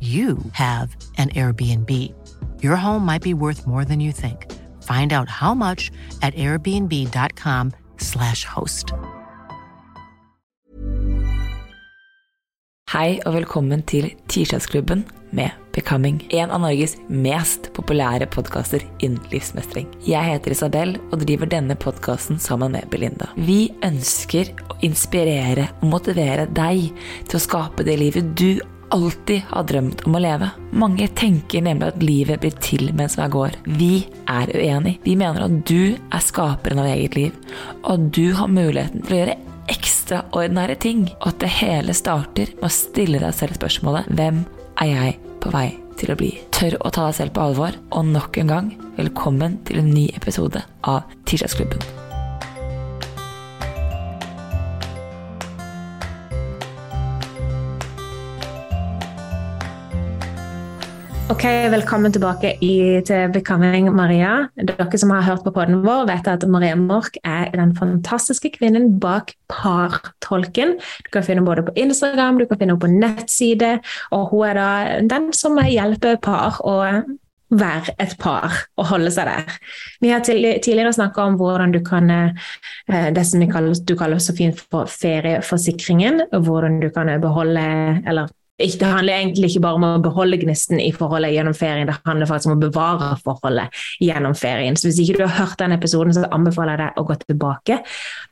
you have an Airbnb. Your home might be worth more than you think. Find out how much at airbnb.com/slash host. Hei og velkommen til Tirsdagsklubben med Becoming. En av Norges mest populære podkaster innen livsmestring. Jeg heter Isabel og driver denne podkasten sammen med Belinda. Vi ønsker å inspirere og motivere deg til å skape det livet du alltid har drømt om å leve. Mange tenker nemlig at livet blir til mens man går. Vi er uenig. Vi mener at du er skaperen av eget liv, og at du har muligheten til å gjøre ekstraordinære ting, og at det hele starter med å stille deg selv spørsmålet Hvem er jeg på vei til å bli? Tør å ta deg selv på alvor, og nok en gang, velkommen til en ny episode av Tirsdagsklubben. Ok, Velkommen tilbake i, til Becoming Maria. Dere som har hørt på podden vår, vet at Maria Mork er den fantastiske kvinnen bak Partolken. Du kan finne både på Instagram du kan finne henne på nettside. og Hun er da den som hjelper par å være et par og holde seg der. Vi har tidligere snakka om hvordan du kan eh, det som kaller, du kaller så fint for ferieforsikringen. Hvordan du kan beholde eller det handler egentlig ikke bare om å beholde gnisten i forholdet gjennom ferien, det handler faktisk om å bevare forholdet gjennom ferien. Så Hvis ikke du har hørt den episoden, så anbefaler jeg deg å gå tilbake.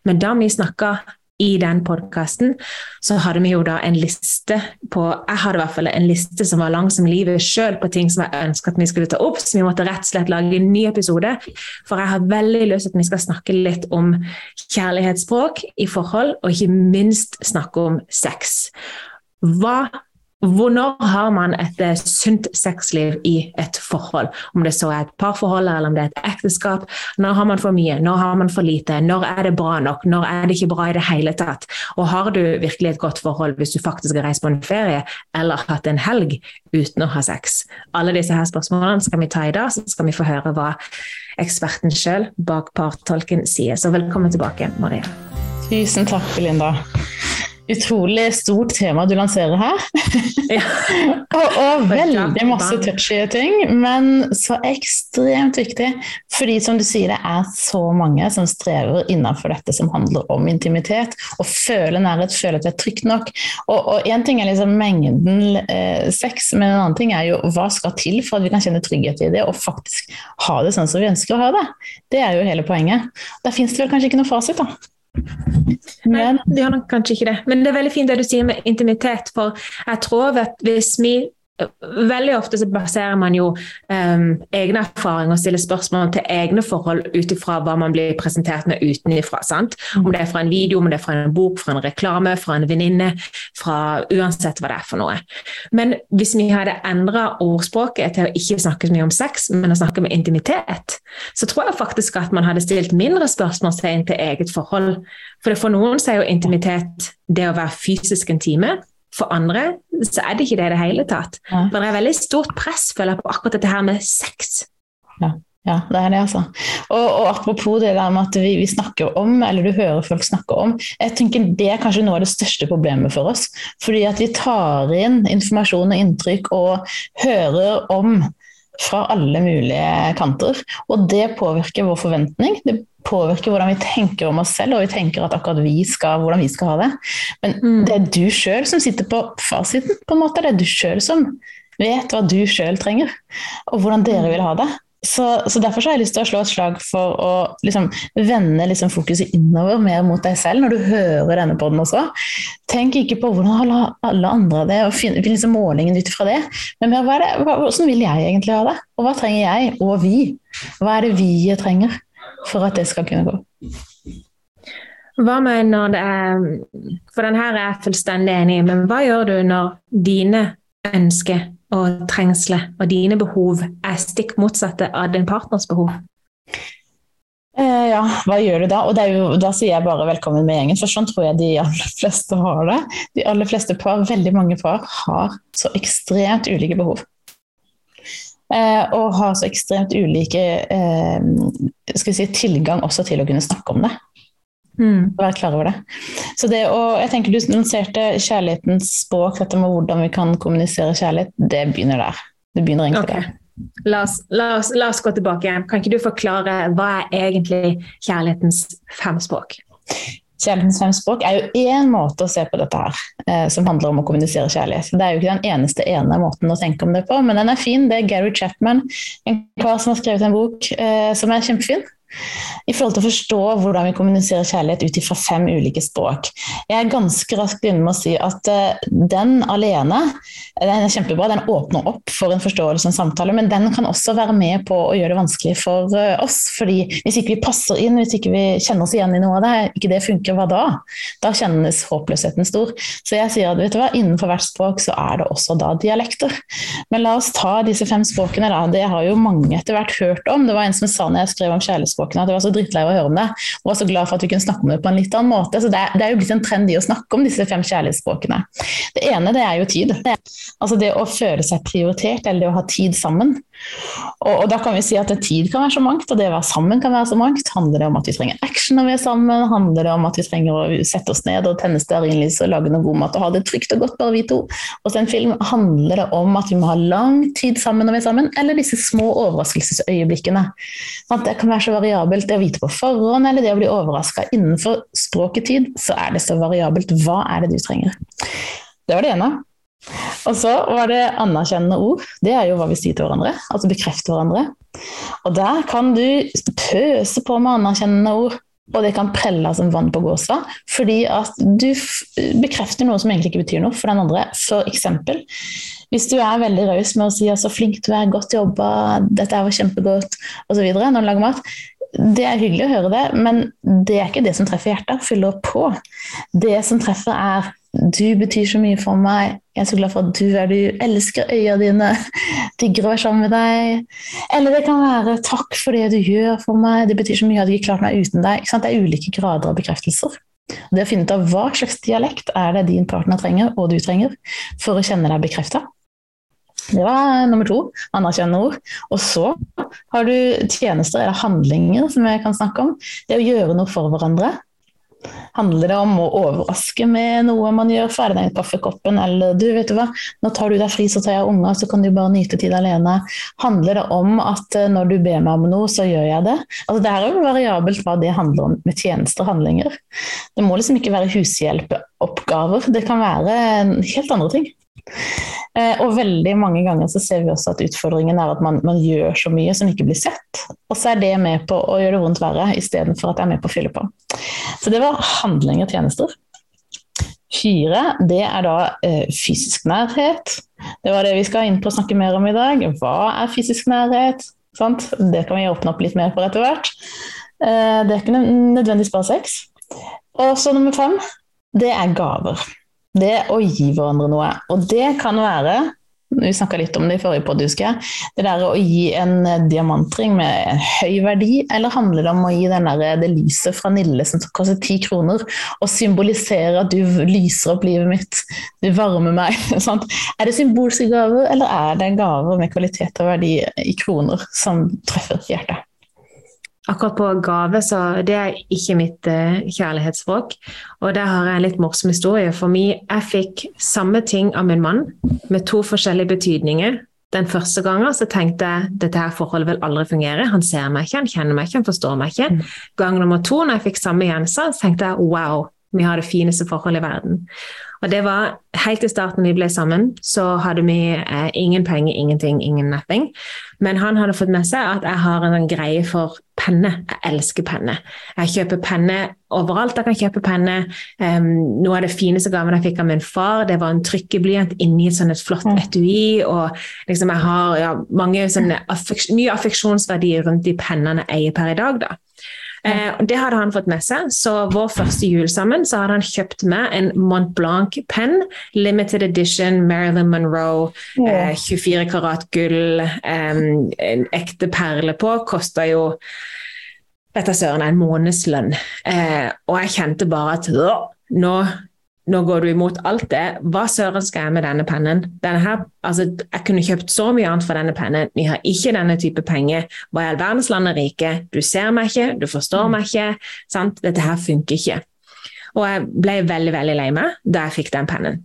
Men da vi snakka i den podkasten, så hadde vi jo da en liste på Jeg hadde i hvert fall en liste som var lang som livet sjøl, på ting som jeg ønsket at vi skulle ta opp. Så vi måtte rett og slett lage en ny episode. For jeg har veldig lyst til at vi skal snakke litt om kjærlighetsspråk i forhold, og ikke minst snakke om sex. Hva når har man et eh, sunt sexliv i et forhold? Om det så er et parforhold eller om det er et ekteskap. Når har man for mye? Når har man for lite? Når er det bra nok? Når er det ikke bra i det hele tatt? Og har du virkelig et godt forhold hvis du faktisk har reist på en ferie eller hatt en helg uten å ha sex? Alle disse her spørsmålene skal vi ta i dag, så skal vi få høre hva eksperten sjøl bak partolken sier. Så velkommen tilbake, Maria. Tusen takk, Belinda utrolig stort tema du lanserer her. Ja. og, og, veldig masse touchy ting, men så ekstremt viktig. Fordi som du sier, det er så mange som strever innenfor dette som handler om intimitet. Og føle nærhet, føle at det er trygt nok. Og én ting er liksom mengden eh, sex, men en annen ting er jo hva skal til for at vi kan kjenne trygghet i det, og faktisk ha det sånn som vi ønsker å ha det. Det er jo hele poenget. Der fins det vel kanskje ikke noe fasit, da. Men, det gjør nok kanskje ikke det. Men det er veldig fint det du sier med intimitet. For jeg tror at hvis vi Veldig ofte så baserer man jo um, egne erfaringer og stiller spørsmål til egne forhold ut ifra hva man blir presentert med utenifra. Sant? Om det er fra en video, om det er fra en bok, fra en reklame, fra en venninne, fra uansett hva det er for noe. Men hvis vi hadde endra ordspråket til å ikke snakke så mye om sex, men å snakke med intimitet, så tror jeg faktisk at man hadde stilt mindre spørsmålstegn til eget forhold. For for noen så er jo intimitet det å være fysisk intime. For andre så er det ikke det i det hele tatt. Ja. For det er veldig stort press føler jeg, på akkurat dette her med sex. Ja. Ja, det er det, altså. Og, og apropos det der med at vi, vi, snakker om, eller du hører folk snakke om, jeg tenker det er kanskje noe av det største problemet for oss. Fordi at vi tar inn informasjon og inntrykk og hører om fra alle mulige kanter. Og det påvirker vår forventning. Det påvirker hvordan vi tenker om oss selv, og vi tenker at akkurat vi skal, hvordan vi skal ha det. Men mm. det er du sjøl som sitter på fasiten. på en måte. Det er du sjøl som vet hva du sjøl trenger, og hvordan dere vil ha det. Så, så, Derfor så har jeg lyst til å slå et slag for å liksom, vende liksom, fokuset innover mer mot deg selv når du hører denne poden også. Tenk ikke på hvordan alle, alle andre har det, og finn liksom, målingen ut ifra det. Men mer, hva det, hva, hvordan vil jeg egentlig ha det? Og hva trenger jeg, og vi? Hva er det vi trenger for at det skal kunne gå? Hva med når det er For den her er jeg fullstendig enig i, men hva gjør du når dine ønsker og trengselet og dine behov er stikk motsatte av din partners behov? Eh, ja, hva gjør du da? Og jo, da sier jeg bare velkommen med gjengen, for sånn tror jeg de aller fleste har det. De aller fleste par, veldig mange par, har så ekstremt ulike behov. Eh, og har så ekstremt ulike eh, si, tilgang også til å kunne snakke om det. Mm. Være klar over det. Så det å, jeg tenker Du lanserte kjærlighetens språk, dette med hvordan vi kan kommunisere kjærlighet. Det begynner der. Det begynner egentlig okay. der. La oss, la, oss, la oss, gå tilbake igjen. Kan ikke du forklare hva er egentlig kjærlighetens fem språk? Kjærlighetens fem språk er jo én måte å se på dette her, eh, som handler om å kommunisere kjærlighet. Det er jo ikke den eneste ene måten å tenke om det på, men den er fin. Det er Gary Chapman, en kar som har skrevet en bok eh, som er kjempefin i forhold til å forstå hvordan vi kommuniserer kjærlighet ut fra fem ulike språk. Jeg er ganske raskt inne med å si at uh, den alene den er kjempebra, den åpner opp for en forståelse og en samtale, men den kan også være med på å gjøre det vanskelig for uh, oss. fordi Hvis ikke vi passer inn, hvis ikke vi kjenner oss igjen i noe av det, ikke det funker, hva da? Da kjennes håpløsheten stor. Så jeg sier at vet du hva, innenfor hvert språk så er det også da dialekter. Men la oss ta disse fem språkene, da. Det har jo mange etter hvert hørt om. Det var en som sa når jeg skrev om kjærlighetsspråk kjærlighetsspråkene at jeg var så drittlei av å høre om det. Og var så glad for at vi kunne snakke om det på en litt annen måte. Så det er, det er jo blitt en trend i å snakke om disse fem kjærlighetsspråkene. Det ene det er jo tid. Det altså det å føle seg prioritert, eller det å ha tid sammen. Og, og, da kan vi si at tid kan være så mangt, og det å være sammen kan være så mangt. Handler det om at vi trenger action når vi er sammen? Handler det om at vi trenger å sette oss ned og tenne stearinlys og lage noe god mat og ha det trygt og godt bare vi to? Og så en film handler det om at vi må ha lang tid sammen når vi er sammen, eller disse små overraskelsesøyeblikkene. Det kan være så variabelt. Det å vite på forhånd eller det å bli overraska innenfor språket tid, så er det så variabelt. Hva er det du trenger? Det var det ene. Og så var det anerkjennende ord. Det er jo hva vi sier til hverandre. Altså bekrefte hverandre. Og der kan du pøse på med anerkjennende ord. Og det kan prelle som vann på gåsa, fordi at du bekrefter noe som egentlig ikke betyr noe for den andre. For eksempel, hvis du er veldig raus med å si 'så flink du er, godt jobba', 'dette var kjempegodt', osv. når du lager mat, det er hyggelig å høre det, men det er ikke det som treffer hjertet. Fyller på. Det som treffer, er du betyr så mye for meg. Jeg er så glad for at du er du. Elsker øya dine. Digger å være sammen med deg. Eller det kan være takk for det du gjør for meg. Det betyr så mye jeg ikke klart meg uten deg. Det er ulike grader av bekreftelser. Det å finne ut av hva slags dialekt er det din partner trenger, og du trenger, for å kjenne deg bekrefta. Det var nummer to. Anerkjennende ord. Og så har du tjenester eller handlinger som jeg kan snakke om. Det å gjøre noe for hverandre. Handler det om å overraske med noe man gjør? Ferdig den kaffekoppen? Eller du, vet du hva, nå tar du deg fri, så tar jeg unger, så kan du bare nyte tid alene. Handler det om at eh, når du ber meg om noe, så gjør jeg det? Altså, det er jo variabelt hva det handler om med tjenester og handlinger. Det må liksom ikke være hushjelpeoppgaver. Det kan være helt andre ting. Eh, og veldig mange ganger så ser vi også at utfordringen er at man, man, gjør så mye som ikke blir sett. Og så er det med på å gjøre det vondt verre, istedenfor at jeg er med på å fylle på. Så det var handling og tjenester. Fire, det er da eh, fysisk nærhet. Det var det vi skal inn på å snakke mer om i dag. Hva er fysisk nærhet? Sant? Det kan vi åpne opp litt mer for etter hvert. Eh, det er ikke nødvendigvis bare sex. Og så nummer fem, det er gaver. Det å gi hverandre noe. Og det kan være vi snakka litt om det i forrige podd, husker jeg. Det der å gi en eh, diamantring med en høy verdi, eller handler det om å gi der, eh, det lyset fra Nille som koster ti kroner, og symbolisere at du lyser opp livet mitt, du varmer meg? Sånt. Er det symbolske gaver, eller er det gaver med kvalitet og verdi i kroner som treffer hjertet? Akkurat på gave, så det er ikke mitt uh, kjærlighetsspråk. Og der har jeg en litt morsom historie. For meg, jeg fikk samme ting av min mann, med to forskjellige betydninger. Den første gangen så tenkte jeg dette her forholdet vil aldri fungere. Han ser meg ikke, han kjenner meg ikke, han forstår meg ikke. Mm. Gang nummer to, når jeg fikk samme genser, så tenkte jeg wow, vi har det fineste forholdet i verden. Og det var helt i starten vi ble sammen, så hadde vi eh, ingen penger, ingenting, ingen nothing. Men han hadde fått med seg at jeg har en sånn greie for penne. Jeg elsker penne. Jeg kjøper penne overalt. Jeg kan kjøpe penne. Um, noe av det fineste gaven jeg fikk av min far, det var en trykkeblyant inni et sånn et flott etui. Og liksom jeg har ja, mange sånne affek mye affeksjonsverdier rundt de pennene jeg eier per i dag. da. Eh, det hadde han fått med seg, så vår første jul sammen så hadde han kjøpt med en Mont Blanc-penn. Limited edition Marilyn Monroe, eh, 24 karat gull, eh, en ekte perle på. Kosta jo vet jeg søren, en månedslønn. Eh, og jeg kjente bare at nå nå går du imot alt det. Hva søren skal jeg med denne pennen? Denne her, altså, jeg kunne kjøpt så mye annet for denne pennen. Vi har ikke denne type penger. Hva i all verdens land er rike? Du ser meg ikke, du forstår meg ikke. Sant? Dette her funker ikke. Og jeg ble veldig veldig lei meg da jeg fikk den pennen.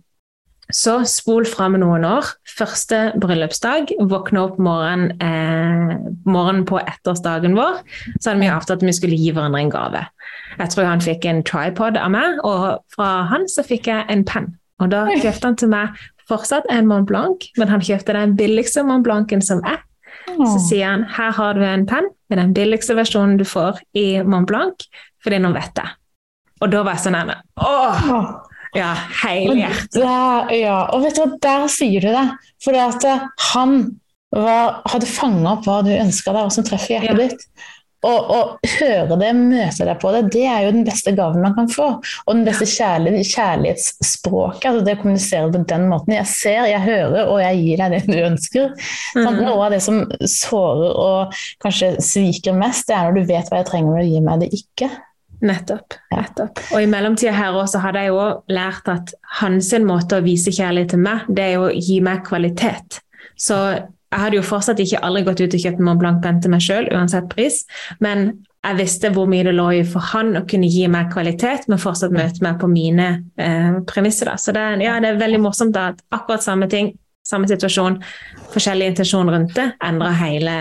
Så spol fram noen år. Første bryllupsdag. Våkne opp morgenen, eh, morgenen på ettårsdagen vår. Så hadde vi avtalt at vi skulle gi hverandre en gave. Jeg tror han fikk en tripod av meg, og fra han så fikk jeg en penn. Og da kjøpte han til meg fortsatt en Mont Blanc, men han kjøpte den billigste Mont Blancen som er. Så sier han her har du en penn med den billigste versjonen du får i Mont Blanc, fordi nå vet jeg. Og da var jeg sånn her Åh! Ja, helhjertet. Ja, og vet du hva, der sier du det. For at han var, hadde fanga opp hva du ønska deg, og som treffer hjertet ja. ditt. Og, og høre det, møte deg på det, det er jo den beste gaven man kan få. Og den beste kjærlig, kjærlighetsspråket. altså Det å kommunisere på den måten. Jeg ser, jeg hører, og jeg gir deg det du ønsker. Mm. Noe av det som sårer og kanskje sviker mest, det er når du vet hva jeg trenger, og gir meg det ikke. Nettopp. nettopp. Og i mellomtida her også hadde jeg jo lært at hans måte å vise kjærlighet til meg, det er å gi meg kvalitet. Så jeg hadde jo fortsatt ikke aldri gått ut og kjøpt Mont Blanc-penn til meg sjøl, uansett pris, men jeg visste hvor mye det lå i for han å kunne gi meg kvalitet, men fortsatt møte meg på mine eh, premisser. Da. Så det, ja, det er veldig morsomt at akkurat samme ting, samme situasjon, forskjellig intensjon rundt det, endrer hele,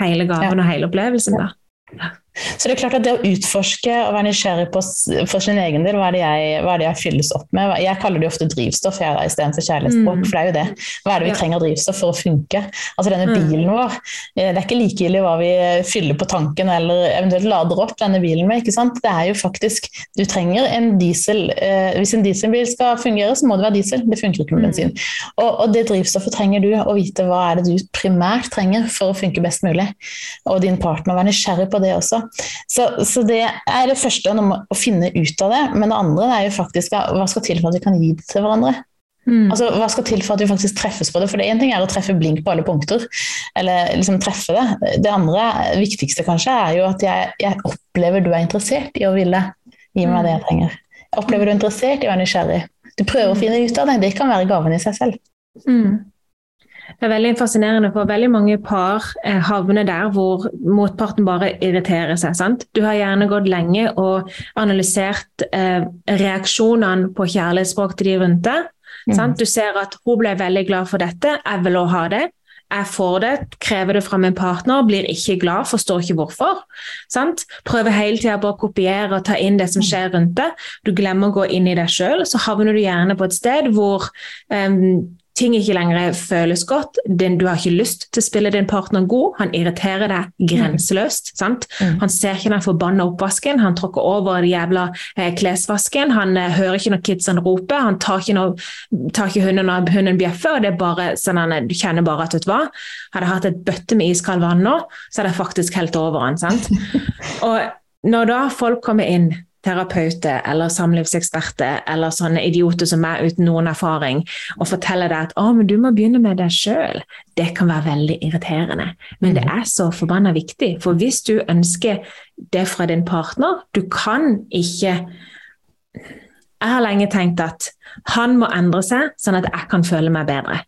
hele gaven og hele opplevelsen. da. Så det er klart at det å utforske og være nysgjerrig på for sin egen del, hva er det jeg, hva er det jeg fylles opp med? Jeg kaller det ofte drivstoff istedenfor kjærlighetsspråk, mm. for det er jo det. Hva er det vi trenger drivstoff for å funke? Altså denne mm. bilen vår, eh, det er ikke likegyldig hva vi fyller på tanken eller eventuelt lader opp denne bilen med, ikke sant? Det er jo faktisk Du trenger en diesel eh, Hvis en dieselbil skal fungere, så må det være diesel. Det funker ikke med mm. bensin. Og, og det drivstoffet trenger du, å vite hva er det du primært trenger for å funke best mulig. Og din partner, være nysgjerrig på det også. Så, så, det er det første å finne ut av det. Men det andre er jo faktisk hva skal til for at vi kan gi det til hverandre. Mm. Altså, Hva skal til for at vi faktisk treffes på det? For det Én ting er å treffe blink på alle punkter, eller liksom treffe det. Det andre, viktigste kanskje, er jo at jeg, jeg opplever du er interessert i å ville gi meg det jeg trenger. Jeg opplever du er interessert i å være nysgjerrig. Du prøver å finne ut av det. Det kan være gaven i seg selv. Mm. Det er veldig fascinerende, for veldig mange par eh, havner der hvor motparten bare irriterer seg. sant? Du har gjerne gått lenge og analysert eh, reaksjonene på kjærlighetsspråk til de rundt deg. Mm. Du ser at hun ble veldig glad for dette, jeg vil også ha det. Jeg får det, krever det fra min partner, blir ikke glad, forstår ikke hvorfor. Sant? Prøver hele tida bare å kopiere og ta inn det som skjer rundt deg. Du glemmer å gå inn i deg sjøl, så havner du gjerne på et sted hvor um, ting ikke lenger føles godt. Du har ikke lyst til å spille din partner god. Han irriterer deg grenseløst. Mm. Han ser ikke den forbanna oppvasken, han tråkker over den jævla eh, klesvasken. Han eh, hører ikke når kidsene roper, han tar ikke, noe, tar ikke hunden når hunden bjeffer. og det er bare sånn han, Du kjenner bare at vet du hva, hadde jeg hatt et bøtte med iskaldt vann nå, så hadde jeg faktisk helt over han. sant? Og når da folk kommer inn terapeuter eller samlivseksperter eller sånne idioter som meg uten noen erfaring, og forteller deg at å, men du må begynne med deg sjøl, det kan være veldig irriterende. Men det er så forbanna viktig, for hvis du ønsker det fra din partner Du kan ikke Jeg har lenge tenkt at han må endre seg, sånn at jeg kan føle meg bedre.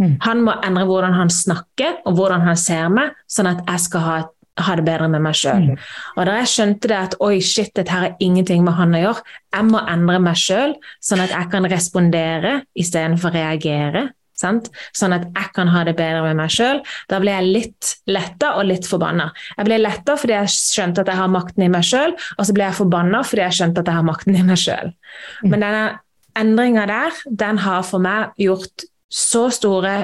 Mm. Han må endre hvordan han snakker og hvordan han ser meg, sånn at jeg skal ha et ha det bedre med meg sjøl. Mm. Og da jeg skjønte det at oi, shit, dette her er ingenting med han å gjøre, jeg må endre meg sjøl, sånn at jeg kan respondere istedenfor reagere. Sant? Sånn at jeg kan ha det bedre med meg sjøl. Da ble jeg litt letta og litt forbanna. Jeg ble letta fordi jeg skjønte at jeg har makten i meg sjøl, og så ble jeg forbanna fordi jeg skjønte at jeg har makten i meg sjøl. Mm. Men denne endringa der, den har for meg gjort så store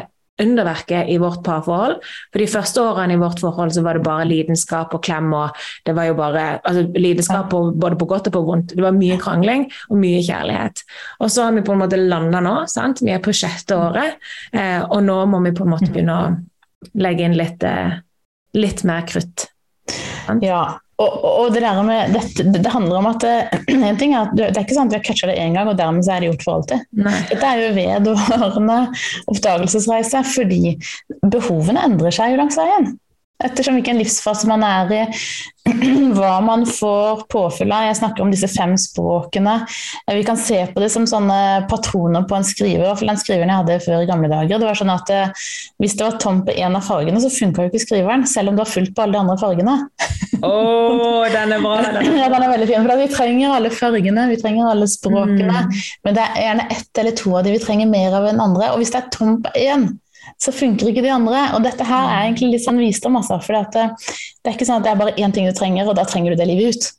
underverket i vårt parforhold. For de første årene i vårt forhold så var det bare lidenskap og klem. og det var jo bare, altså Lidenskap på, både på godt og på vondt. Det var mye krangling og mye kjærlighet. Og så har vi på en måte landa nå. sant? Vi er på sjette året, eh, og nå må vi på en måte begynne å legge inn litt, eh, litt mer krutt. Sant? Ja, og, og, det med dette, det handler om at eh, en ting er at Det er ikke sant at vi har catcha det én gang, og dermed så er det gjort for alltid. Nei. Dette er jo vedvarende oppdagelsesreise, fordi behovene endrer seg jo langs veien ettersom hvilken livsfase man er i, hva man får påfyll av. Jeg snakker om disse fem språkene. Vi kan se på det som sånne patroner på en skriver. hvert fall Den skriveren jeg hadde før i gamle dager. det var sånn at eh, Hvis det var tomt på én av fargene, så funka jo ikke skriveren, selv om det var fullt på alle de andre fargene. Oh, den er bra! Den er, ja, den er veldig fin. For vi trenger alle fargene, vi trenger alle språkene. Mm. Men det er gjerne ett eller to av de vi trenger mer av enn andre. Og hvis det er tomt på én, så funker ikke de andre. Og dette her er egentlig litt sånn visdom, altså. For det, det, er ikke sånn at det er bare én ting du trenger, og da trenger du det livet ut.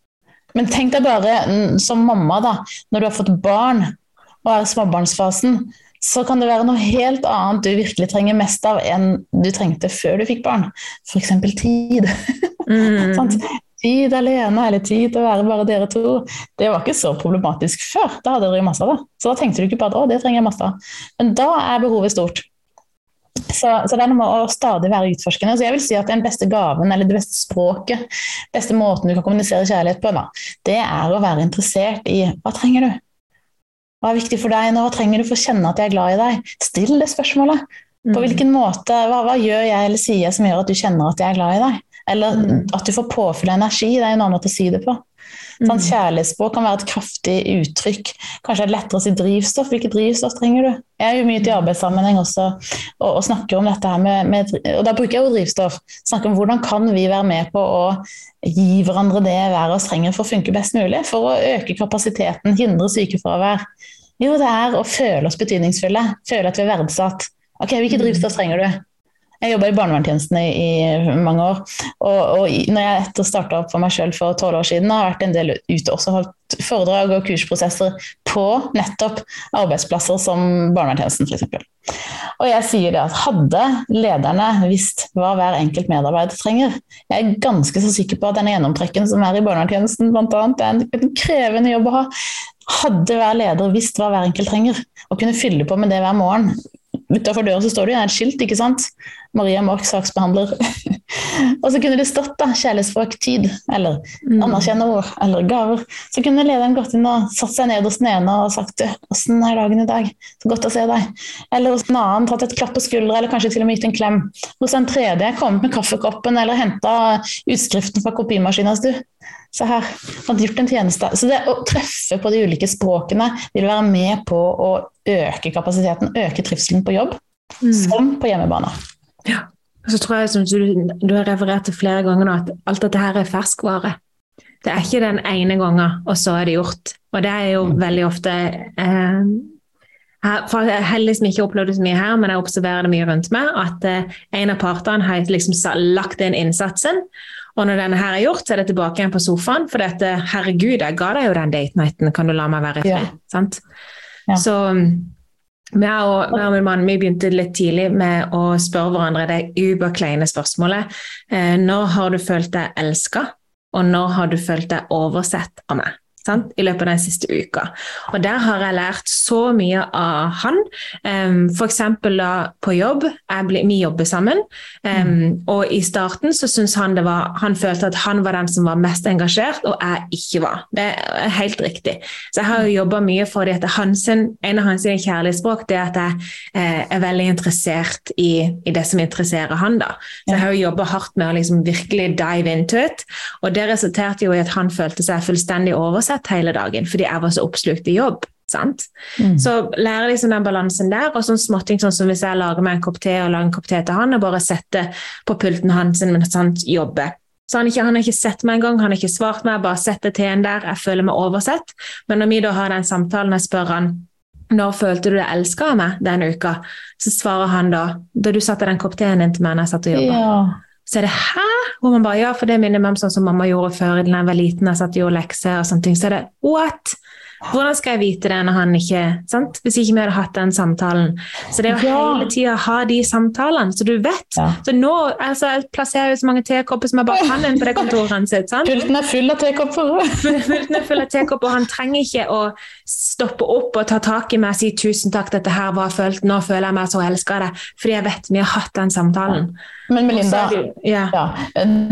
Men tenk deg bare mm, som mamma, da, når du har fått barn og er i småbarnsfasen, så kan det være noe helt annet du virkelig trenger mest av enn du trengte før du fikk barn. F.eks. tid. Mm. tid alene eller tid til å være bare dere to. Det var ikke så problematisk før. Da hadde dere masse av det. Så da tenkte du ikke på at å, det trenger jeg masse av. Men da er behovet stort. Så, så, det er noe med å stadig være utforskende. Så jeg vil si at Den beste gaven, eller det beste språket, beste måten du kan kommunisere kjærlighet på, da, det er å være interessert i hva trenger du? Hva er viktig for deg nå? Hva trenger du for å kjenne at jeg er glad i deg? Still det spørsmålet. På mm. hvilken måte, hva, hva, gjør jeg eller sier jeg som gjør at du kjenner at jeg er glad i deg? Eller mm. at du får påfyll av energi. Det er en annen måte å si det på. Sånn, mm. kjærlighetsspråk kan være et kraftig uttrykk. Kanskje er lettere å si drivstoff. Hvilket drivstoff trenger du? Jeg er jo mye til arbeidssammenheng også og, og, snakker om dette her med, med, Og da bruker jeg jo drivstoff. Snakker om hvordan kan vi være med på å gi hverandre det hver oss trenger for å funke best mulig. For å øke kapasiteten, hindre sykefravær. Jo, det er å føle oss betydningsfulle. Føle at vi er verdsatt. Ok, Hvilket mm. drivstoff trenger du? Jeg jobba i barnevernstjenesten i, i, mange år. Og, og når jeg etter starta opp for meg sjøl for tolv år siden, har jeg vært en del ute også holdt foredrag og kursprosesser på nettopp arbeidsplasser som barnevernstjenesten f.eks. Og jeg sier det at hadde lederne visst hva hver enkelt medarbeider trenger Jeg er ganske så sikker på at denne gjennomtrekken som er i barnevernstjenesten, annet, er en, en krevende jobb å ha. Hadde hver leder visst hva hver enkelt trenger, og kunne fylle på med det hver morgen, Utafor døra så står det jo et skilt, ikke sant. Maria Mork, saksbehandler. og så kunne det stått da, kjærlighetsspråk, tid, eller mm. 'anerkjenne ord, eller gaver. Så kunne lederen gått inn og satt seg ned hos den ene og sagt 'Åssen er dagen i dag? Så godt å se deg.' Eller hos en annen tatt et klapp på skuldra, eller kanskje til og med gitt en klem. Hos en tredje kommet med kaffekoppen eller henta utskriften fra kopimaskina du. Se her, han har gjort en tjeneste. Så det å treffe på de ulike språkene vil være med på å øke kapasiteten, øke trivselen på jobb, mm. som på hjemmebane. Ja. Så tror jeg, som du, du har referert til flere ganger nå, at alt dette her er ferskvare. Det er ikke den ene gangen, og så er det gjort. Og det er jo mm. veldig ofte eh, jeg har heldigvis ikke opplevd det så mye her, men jeg observerer det mye rundt meg. At eh, en av partene har liksom lagt inn innsatsen, og når denne her er gjort, så er det tilbake igjen på sofaen. For dette, herregud, jeg ga deg jo den date nighten, kan du la meg være i fred? Ja. Ja. Så vi og, og min mann vi begynte litt tidlig med å spørre hverandre det uberkleine spørsmålet. Eh, når har du følt deg elska, og når har du følt deg oversett av meg? Sant? i løpet av den siste uka. Og Der har jeg lært så mye av han. Um, F.eks. på jobb. Ble, vi jobber sammen. Um. Og I starten så syns han det var, han følte at han var den som var mest engasjert, og jeg ikke var. Det er helt riktig. Så jeg har jo jobba mye for det at hans, en av hans kjærlighetsspråk det er at jeg eh, er veldig interessert i, i, det som interesserer han. da. Så jeg har jo jobba hardt med å liksom virkelig dive into it, og det resulterte jo i at han følte seg fullstendig oversett sett hele dagen fordi jeg var så oppslukt i jobb. Mm. Så lære liksom den balansen der, og sånn småting sånn som hvis jeg lager meg en kopp te og lager en kopp te til han, og bare setter på pulten hans mens han jobber. Så han, ikke, han har ikke sett meg engang, han har ikke svart meg, bare setter teen der, jeg føler meg oversett. Men når vi da har den samtalen, jeg spør han når følte du deg elska av meg denne uka? Så svarer han da, da du satte den kopp teen inn til meg når jeg satt og jobba. Ja. Så er det 'hæ?' Og man bare 'ja, for det minner meg om sånn som mamma gjorde før da jeg var liten. Jeg satt og gjorde lekser og sånne ting. Så er det 'what?' Hvordan skal jeg vite det når han ikke sant? Hvis ikke vi hadde hatt den samtalen. Så det er jo Ja. hele tida ha de samtalene, så du vet. Ja. Så nå altså, jeg plasserer jo så mange tekopper som jeg bare kan inn på det kontoret sant? Pulten er full av tekopper. Pulten er full av tekopper, og han trenger ikke å stoppe opp og ta tak i meg og si 'tusen takk, dette her var følt, nå føler jeg meg så elska av deg', fordi jeg vet vi har hatt den samtalen. Men Melinda, ja. ja,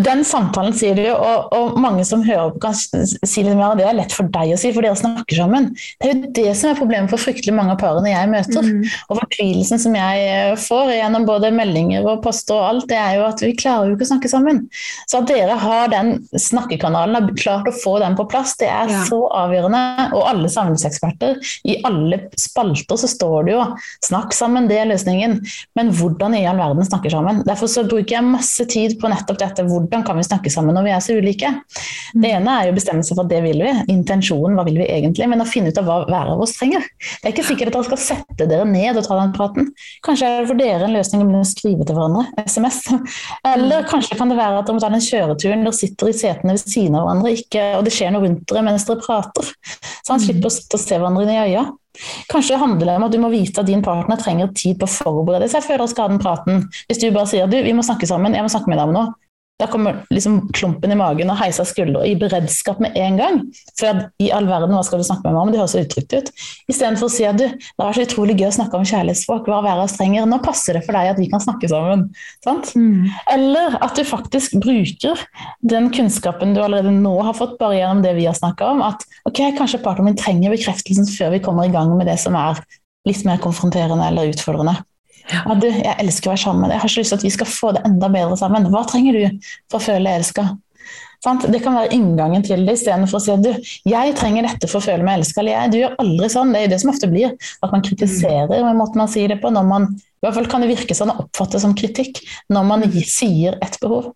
den samtalen sier du, og, og mange som hører på kan si litt mer, det er lett for deg å si, for dere snakker sammen. Det er jo det som er problemet for fryktelig mange av parene jeg møter. Mm. Og fortvilelsen som jeg eh, får gjennom både meldinger og poster og alt, det er jo at vi klarer jo ikke å snakke sammen. Så at dere har den snakkekanalen, har klart å få den på plass, det er Ja. så avgjørende. Og alle samlingseksperter, i alle spalter så står det jo 'snakk sammen, det er løsningen'. Men hvordan i all verden snakker sammen? Derfor så bruker jeg masse tid på nettopp dette. Hvordan kan vi snakke sammen når vi er så ulike? Det ene er jo bestemmelse for at det vil vi. Intensjonen, hva vil vi egentlig? Men å finne ut av hva hver av oss trenger. Det er ikke sikkert at dere skal sette dere ned og ta den praten. Kanskje er det for dere en løsning å skrive til hverandre, SMS. Eller kanskje kan det være at dere må ta den kjøreturen, dere sitter i setene ved siden av hverandre, ikke, og det skjer noe rundt dere mens dere prater. Så han slipper å se hverandre inn i øya. Kanskje det handler om at du må vite at din partner trenger tid på å forberede seg før dere skal ha den praten. Hvis du bare sier du, vi må snakke sammen, jeg må snakke med deg om noe. Da kommer liksom klumpen i magen og heisa skuldra i beredskap med en gang. For i all verden, hva skal du snakke med meg om? Det høres så utrygt ut. Istedenfor å si at du, det er så utrolig gøy å snakke om kjærlighetsspråk, hva hver strenger. Nå passer det for deg at vi kan snakke sammen. Sant? Eller at du faktisk bruker den kunnskapen du allerede nå har fått bare gjennom det vi har snakka om. At ok, kanskje partneren min trenger bekreftelsen før vi kommer i gang med det som er litt mer konfronterende eller utfordrende. Ja, du, jeg elsker å være sammen med deg. Jeg har så lyst til at vi skal få det enda bedre sammen. Hva trenger du for å føle elska? Sant? Det kan være inngangen til det, istedenfor å si at du, jeg trenger dette for å føle meg elska. Eller jeg, du gjør aldri sånn. Det er jo det som ofte blir. At man kritiserer med måten man sier det på. når man, I hvert fall kan det virke sånn og oppfattes som kritikk når man sier et behov.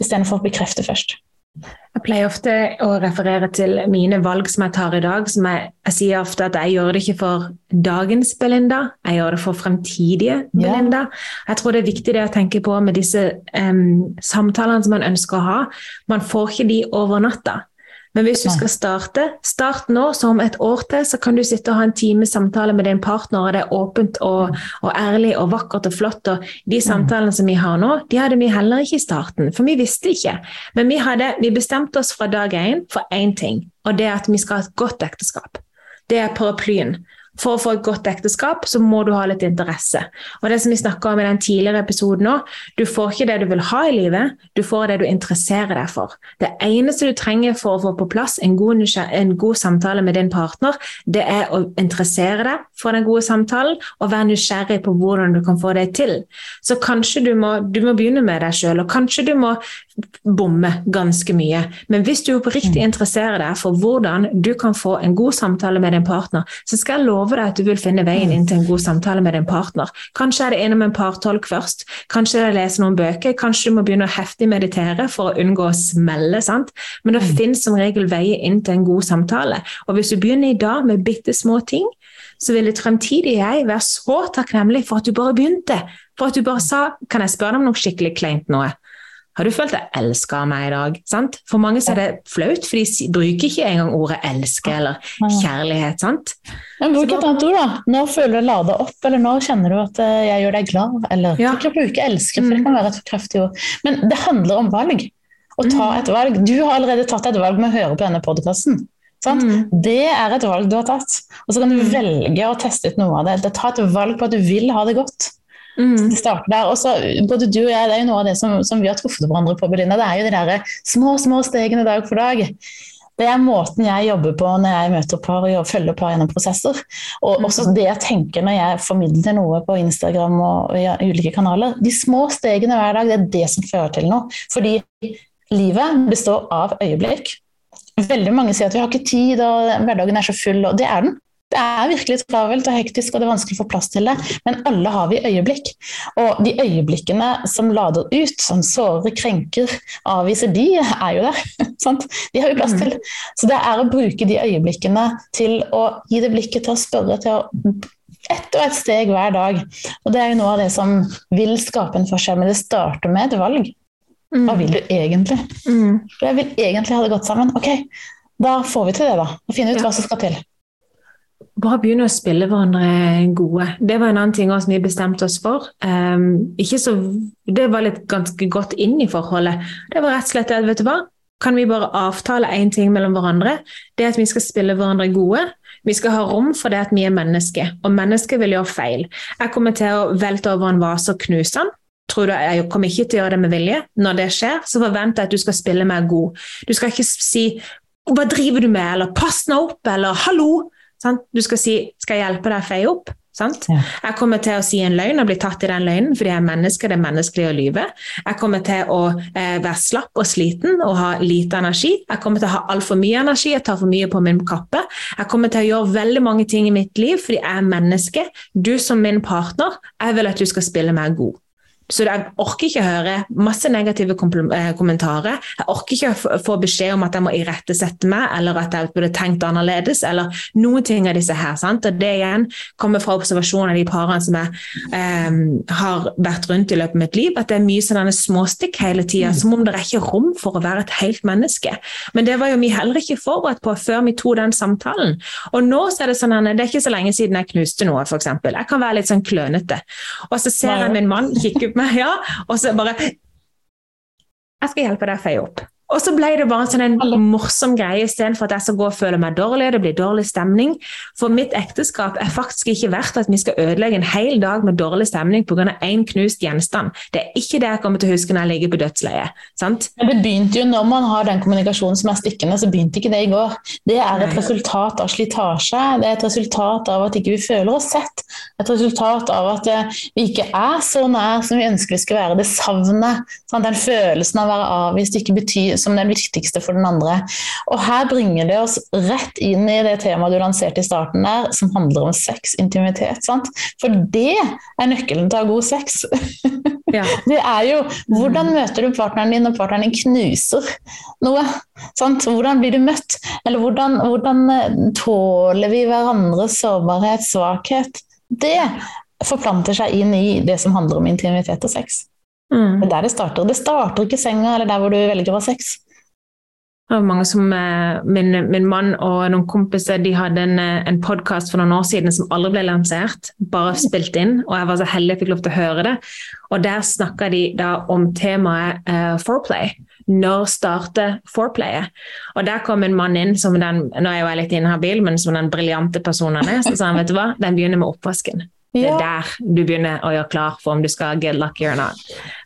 Istedenfor å bekrefte først. Jeg pleier ofte å referere til mine valg som jeg tar i dag. som Jeg, jeg sier ofte at jeg gjør det ikke for dagens Belinda, jeg gjør det for fremtidige Belinda. Jeg tror det er viktig det å tenke på med disse um, samtalene som man ønsker å ha. Man får ikke de over natta. Men hvis du skal starte, start nå, så om et år til så kan du sitte og ha en time samtale med din partner, og det er åpent og, og ærlig og vakkert og flott. Og de samtalene som vi har nå, de hadde vi heller ikke i starten, for vi visste ikke. Men vi, hadde, vi bestemte oss fra dag én for én ting, og det er at vi skal ha et godt ekteskap. Det er paraplyen. For å få et godt ekteskap så må du ha litt interesse. Og det som vi snakket om i den tidligere episoden òg, du får ikke det du vil ha i livet, du får det du interesserer deg for. Det eneste du trenger for å få på plass en god, en god samtale med din partner, det er å interessere deg for den gode samtalen og være nysgjerrig på hvordan du kan få det til. Så kanskje du må, du må begynne med deg sjøl, og kanskje du må bomme ganske mye. Men hvis du oppriktig interesserer deg for hvordan du kan få en god samtale med din partner, så skal jeg love deg at du vil finne veien inn til en god samtale med din partner. Kanskje er det innom en partolk først, kanskje er det å lese noen bøker, kanskje du må begynne å heftig meditere for å unngå å smelle, sant? Men det finnes som regel veier inn til en god samtale. Og hvis du begynner i dag med bitte små ting, så vil ditt fremtidig jeg være så takknemlig for at du bare begynte. For at du bare sa 'kan jeg spørre deg om noe skikkelig kleint nå'? Har du følt deg elska av meg i dag? Sant? For mange så er det flaut, for de bruker ikke engang ordet elske eller kjærlighet. sant? Men Bruk et annet ord, da. Nå føler du lada opp, eller nå kjenner du at eh, jeg gjør deg glad. Eller Ja. ikke bruke elske, for det kan være et kraftig ord. Men det handler om valg. Å ta et valg. Du har allerede tatt et valg med å høre på denne podkasten. Det er et valg du har tatt. Og så kan du velge å teste ut noe av det. Ta et valg på at du vil ha det godt. Mm. Det starter der. Og så, både du og jeg, det er jo noe av det som, som vi har truffet hverandre på, Belinda. Det er jo de der små, små stegene dag for dag. Det er måten jeg jobber på når jeg møter par og følger par gjennom prosesser. Og også det jeg tenker når jeg formidler noe på Instagram og i ulike kanaler. De små stegene hver dag, det er det som fører til noe. Fordi livet består av øyeblikk. Veldig mange sier at vi har ikke tid, og hverdagen er så full, og det er den. Det er virkelig travelt og hektisk, og det er vanskelig å få plass til det, men alle har vi øyeblikk. Og de øyeblikkene som lader ut, som sårer, krenker, avviser, de er jo der. Sant? De har vi plass til. Så det er å bruke de øyeblikkene til å gi det blikket til å spørre, til å ett og ett steg hver dag. Og det er jo noe av det som vil skape en forskjell, men det starter med et valg. Hva vil du egentlig? Mm. Jeg vil egentlig ha det godt sammen. Ok, da får vi til det, da. Og finne ut ja. hva som skal til. Bare begynne å spille hverandre gode. Det var en annen ting også vi bestemte oss for. Um, så, det var litt ganske godt inn i forholdet. Det var rett og slett det, vet du hva, kan vi bare avtale én ting mellom hverandre? Det at vi skal spille hverandre gode. Vi skal ha rom for det at vi er mennesker, og mennesker vil gjøre feil. Jeg kommer til å velte over en vase og knuse den. Tror du Jeg kommer ikke til å gjøre det med vilje. Når det skjer, så forventer jeg at du skal spille meg god. Du skal ikke si 'hva driver du med', eller 'pass nå opp', eller 'hallo'. Du skal si 'skal jeg hjelpe deg å feie opp'? Sant? Ja. Jeg kommer til å si en løgn og bli tatt i den løgnen fordi jeg er menneske, det er menneskelig å lyve. Jeg kommer til å eh, være slapp og sliten og ha lite energi. Jeg kommer til å ha altfor mye energi, jeg tar for mye på min kappe. Jeg kommer til å gjøre veldig mange ting i mitt liv fordi jeg er menneske. Du som min partner, jeg vil at du skal spille meg god. Så jeg orker ikke høre masse negative eh, kommentarer. Jeg orker ikke få beskjed om at jeg må irettesette meg, eller at jeg burde tenkt annerledes, eller noen ting av disse her. Sant? Og Det igjen kommer fra observasjonen av de parene som jeg eh, har vært rundt i løpet av mitt liv, at det er mye sånne småstikk hele tida, mm. som om det er ikke rom for å være et helt menneske. Men det var jo vi heller ikke forberedt på før vi tok den samtalen. Og nå så er det sånn, det er ikke så lenge siden jeg knuste noe, f.eks. Jeg kan være litt sånn klønete. Og så ser jeg min mann kikke meg, ja, og så bare Jeg skal hjelpe deg å feie opp. Og så ble det bare sånn en morsom greie istedenfor at jeg skal gå og føle meg dårlig. Det blir dårlig stemning. For mitt ekteskap er faktisk ikke verdt at vi skal ødelegge en hel dag med dårlig stemning pga. én knust gjenstand. Det er ikke det jeg kommer til å huske når jeg ligger på dødsleiet. Sant? Men det begynte jo når man har den kommunikasjonen som er stikkende, så begynte ikke det i går. Det er et resultat av slitasje. Det er et resultat av at ikke vi føler oss sett. Et resultat av at eh, vi ikke er så nær som vi ønsker vi skal være. Det savnet, sant? den følelsen av å være avvist ikke betyr som den viktigste for den andre. Og her bringer det oss rett inn i det temaet du lanserte i starten der, som handler om sex, intimitet. Sant? For det er nøkkelen til å ha god sex. Ja. Det er jo hvordan møter du partneren din når partneren din knuser noe? Sant? Hvordan blir du møtt? Eller hvordan, hvordan eh, tåler vi hverandres sårbarhet, svakhet? Det forplanter seg inn i det som handler om intimitet og sex. Mm. Det er der det starter. Det starter ikke i senga eller der hvor du velger å ha sex. Det var mange som, eh, min, min, mann og noen kompiser de hadde en, eh, en podkast for noen år siden som aldri ble lansert, bare spilt inn. Og jeg var så heldig jeg fikk lov til å høre det. Og der snakka de da om temaet uh, foreplay. Når starter foreplayet? Og der kom en mann inn som den nå er jeg jo litt inhabil, men som den briljante personen er. Så sa han vet du hva, den begynner med oppvasken. Det er der du begynner å gjøre klar for om du skal get lucky or not.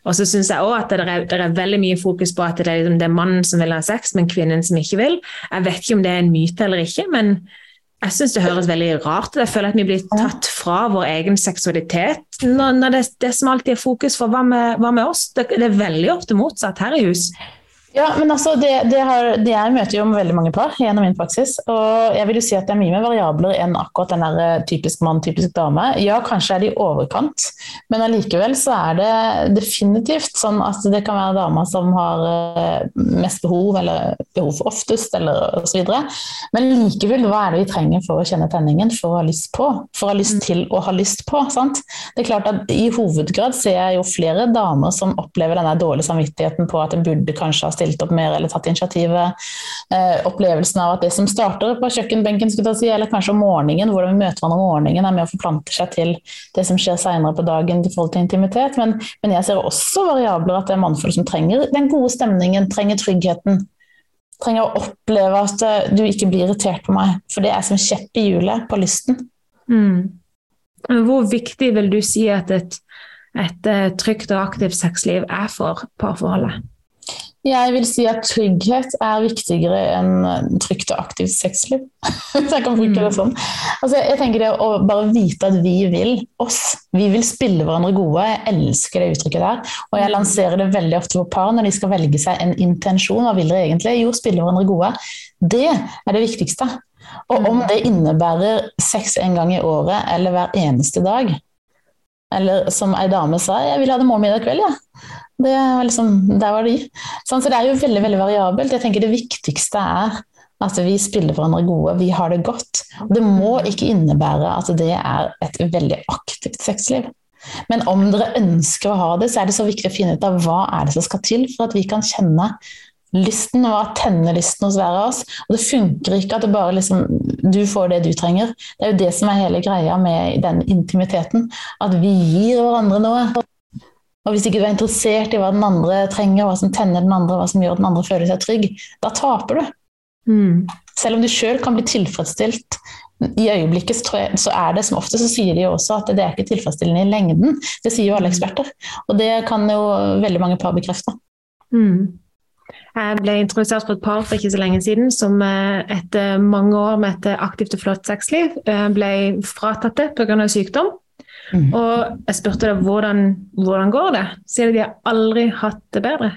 Og så syns jeg òg at det er, det er, veldig mye fokus på at det er, liksom, det er, mannen som vil ha sex, men kvinnen som ikke vil. Jeg vet ikke om det er en myte eller ikke, men jeg syns det høres veldig rart ut. Jeg føler at vi blir tatt fra vår egen seksualitet når, når det, det, som alltid er fokus for hva med, hva med oss. Det, det, er veldig ofte motsatt her i hus. Ja, men altså, det, det, har, det Jeg møter jo veldig mange par gjennom min praksis. Og jeg vil jo si at det er mye mer variabler enn akkurat den der eh, typisk mann, typisk dame. Ja, kanskje er det i overkant, men allikevel så er det definitivt sånn at det kan være dama som har eh, mest behov, eller behov for oftest, eller osv. Men likevel, hva er det vi trenger for å kjenne tenningen, for å ha lyst på? For å ha lyst mm. til å ha lyst på, sant? Det er klart at I hovedgrad ser jeg jo flere damer som opplever denne dårlige samvittigheten på at en burde kanskje ha stilt opp mer eller tatt initiativet. Eh, opplevelsen av at det som starter på kjøkkenbenken, si, eller kanskje om morgenen, hvordan vi møter hverandre om morgenen, er med å forplante seg til det som skjer senere på dagen i forhold til intimitet. Men, men jeg ser også variabler at det er mannfolk som trenger den gode stemningen, trenger tryggheten. Trenger å oppleve at eh, du ikke blir irritert på meg, for det er som kjepp i hjulet på lysten. Mm. Hvor viktig vil du si at et, et eh, trygt og aktivt sexliv er for parforholdet? Jeg vil si at trygghet er viktigere enn trygt og aktivt sexliv. Hvis jeg kan bruke det mm. sånn. Altså, jeg tenker det Å bare vite at vi vil oss, vi vil spille hverandre gode. Jeg elsker det uttrykket der. Og jeg lanserer det veldig ofte for par når de skal velge seg en intensjon. Hva vil de egentlig? Jo, spille hverandre gode. Det er det viktigste. Og om det innebærer sex en gang i året eller hver eneste dag, eller som ei dame sa, jeg vil ha det morgen, middag, kveld, ja. Det var liksom, der var de. Sånn, så det er jo veldig veldig variabelt. Jeg tenker Det viktigste er at vi spiller hverandre gode, vi har det godt. Det må ikke innebære at det er et veldig aktivt sexliv. Men om dere ønsker å ha det, så er det så viktig å finne ut av hva er det som skal til for at vi kan kjenne lysten, og tenne lysten hos hver av oss. Og det funker ikke at det bare liksom, du får det du trenger. Det er jo det som er hele greia med den intimiteten. At vi gir hverandre noe. Og hvis ikke du er interessert i hva den andre trenger, hva som tenner den andre, hva som gjør den andre føler seg trygg, da taper du. Mm. Selv om du sjøl kan bli tilfredsstilt i øyeblikket, så, jeg, så, er det som ofte så sier de også at det er ikke tilfredsstillende i lengden. Det sier jo alle eksperter. Og det kan jo veldig mange par bekrefte. Mm. Jeg ble introdusert for et par for ikke så lenge siden som eh, etter mange år med et aktivt og flott sexliv eh, ble fratatt det pga. sykdom. Mm. Og jeg spurte deg hvordan, hvordan går det Sier de de har aldri hatt det bedre.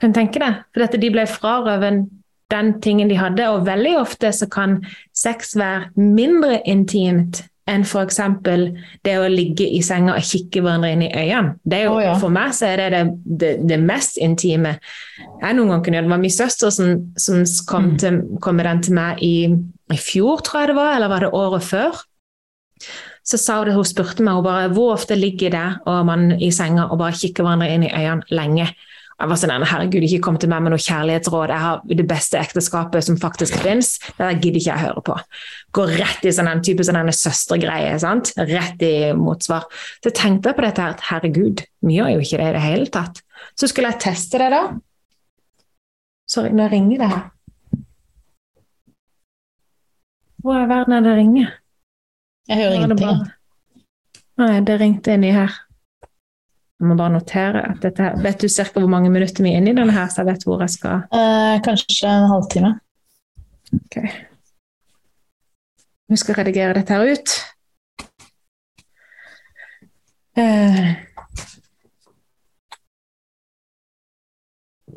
Kan du tenke deg? For dette, de ble frarøvet den tingen de hadde, og veldig ofte så kan sex være mindre intimt enn f.eks. det å ligge i senga og kikke hverandre inn i øynene. Det jo, oh, ja. For meg så er det det, det, det mest intime jeg noen gang kunne gjøre. Det var min søster som, som kom, mm. til, kom, med den til meg i, i, fjor, tror jeg det var, eller var det året før? Så sa hun det, hun spurte meg hun bare, hvor ofte ligger det og man i senga og bare kikker hverandre inn i øynene lenge. Jeg var sånn, herregud, ikke kom til meg med noe kjærlighetsråd. Jeg har det beste ekteskapet som faktisk fins. Det gidder ikke jeg høre på. Går rett i sånn en type sånn søstergreie. sant? Rett i motsvar. Så jeg tenkte på dette her, at herregud, vi gjør jo ikke det i det hele tatt. Så skulle jeg teste det, da. Sorry, nå ringer det her. Hvor i verden er det ringer? Jeg hører ingenting. Nei, det ringte inni her. Jeg må bare notere at dette her, Vet du ca. hvor mange minutter vi er inne i denne, her, så jeg vet hvor jeg skal eh, Kanskje en halvtime. Ok. Vi skal redigere dette her ut. Eh.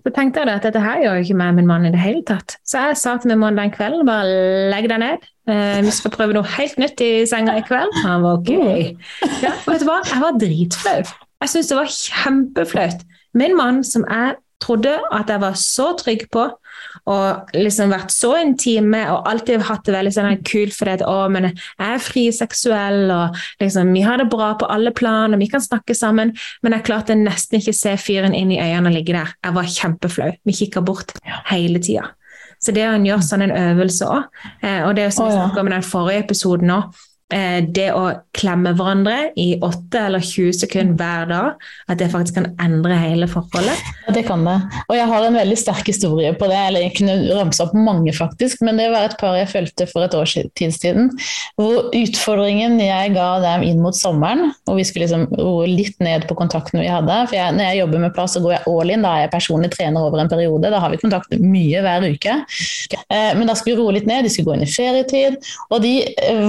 Så tenkte jeg at dette her gjør jo ikke meg min mann i det hele tatt. Så jeg sa til min mann den kvelden bare legg deg ned. Eh, vi skal prøve noe helt nytt i senga i kveld. Han var ok. Ja, vet du hva? Jeg var dritflau. Jeg syns det var kjempeflaut. Min mann, som jeg trodde at jeg var så trygg på, og liksom vært så intime og alltid hatt det veldig sånn kult fordi at å, men jeg er friseksuell, og liksom, vi har det bra på alle plan, og vi kan snakke sammen, men jeg klarte nesten ikke se fyren inn i øynene og ligge der. Jeg var kjempeflau. Vi kikka bort hele tida. Så det å gjøre sånn en øvelse òg, eh, og det som vi snakka om i den forrige episoden òg, det å klemme hverandre i 8 eller 20 sekunder hver dag, at det faktisk kan endre hele forholdet? Det kan det. Og jeg har en veldig sterk historie på det. eller Jeg kunne ramse opp mange, faktisk, men det var et par jeg fulgte for et års tid siden. Hvor utfordringen jeg ga dem inn mot sommeren, og vi skulle liksom roe litt ned på kontakten vi hadde for jeg, Når jeg jobber med plass, så går jeg all in. Da er jeg personlig trener over en periode. Da har vi kontakt mye hver uke. Eh, men da skulle vi roe litt ned, de skulle gå inn i ferietid, og de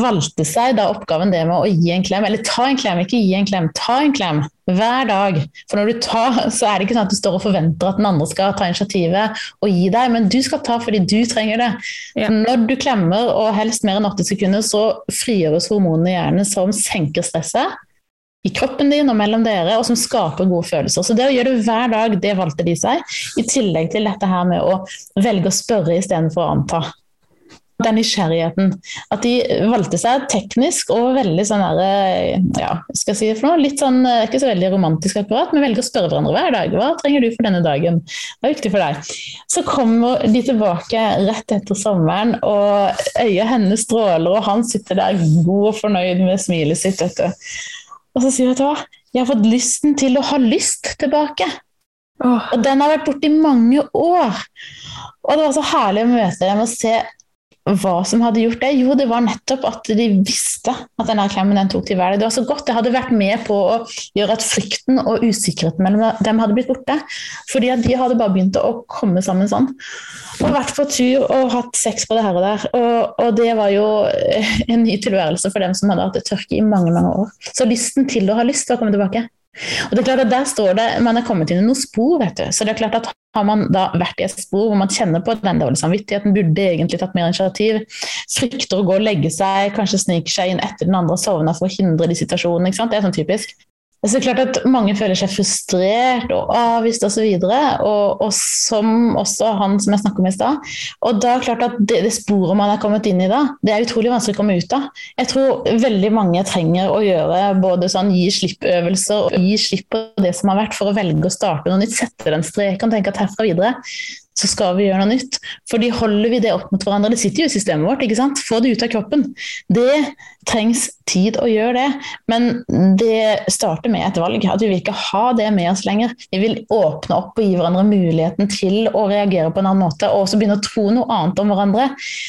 valgte seg deg da oppgaven det med å gi en klem, eller ta en klem, ikke gi en klem, ta en klem hver dag. For når du tar, så er det ikke sånn at du står og forventer at den andre skal ta initiativet og gi deg, men du skal ta fordi du trenger det. Ja. Når du klemmer, og helst mer enn åtte sekunder, så frigjøres hormonene i hjernen som senker stresset i kroppen din og mellom dere, og som skaper gode følelser. Så det å gjøre det hver dag, det valgte de seg. I tillegg til dette her med å velge å spørre istedenfor å anta den nysgjerrigheten. At de valgte seg teknisk og veldig sånn der, eh, ja, skal jeg si det for noe, litt sånn, eh, ikke så veldig romantisk akkurat, men velger å spørre hverandre hver dag. Hva trenger du for denne dagen? Hva er viktig for deg? Så kommer de tilbake rett etter sommeren, og øyet hennes stråler, og han sitter der god og fornøyd med smilet sitt. Vet du. Og så sier hun hva, jeg har fått lysten til å ha lyst tilbake. Og den har vært borte i mange år. Og det var så herlig å møte dem og se hva som hadde gjort det? Jo, det var nettopp at de visste at denne klemmen den tok til verden. Det var så godt. Det hadde vært med på å gjøre at frykten og usikkerheten mellom dem hadde blitt borte. Fordi at de hadde bare begynt å komme sammen sånn. Og vært på tur og hatt sex på det her og der. Og, og det var jo en ny tilværelse for dem som hadde hatt tørke i mange mange år. Så lysten til å ha lyst var kommet tilbake. Og det er klart at Der står det man er kommet inn i noen spor. vet du. Så det er klart at Har man da vært i et spor hvor man kjenner på den dårlige samvittigheten, burde egentlig tatt mer initiativ, frykter å gå og legge seg, kanskje sniker seg inn etter den andre og sovner for å hindre de situasjonene. ikke sant? Det er sånn typisk. Så det er klart at Mange føler seg frustrert og avvist osv. Og, og, og som også han som jeg snakket om i stad. Og da klart at det, det, sporet man er kommet inn i da, det er utrolig vanskelig å komme ut av. Jeg tror veldig mange trenger å gjøre både sånn gi slipp-øvelser og gi slipp på det som har vært, for å velge å starte noe nytt. Sette den streken og tenke at herfra videre så skal vi gjøre noe nytt. Fordi holder vi det opp mot hverandre, det sitter jo i systemet vårt, ikke sant? få det ut av kroppen. Det trengs tid å gjøre det, men det starter med et valg. At vi vil ikke ha det med oss lenger. Vi vil åpne opp og gi hverandre muligheten til å reagere på en annen måte, og også begynne å tro noe annet om hverandre.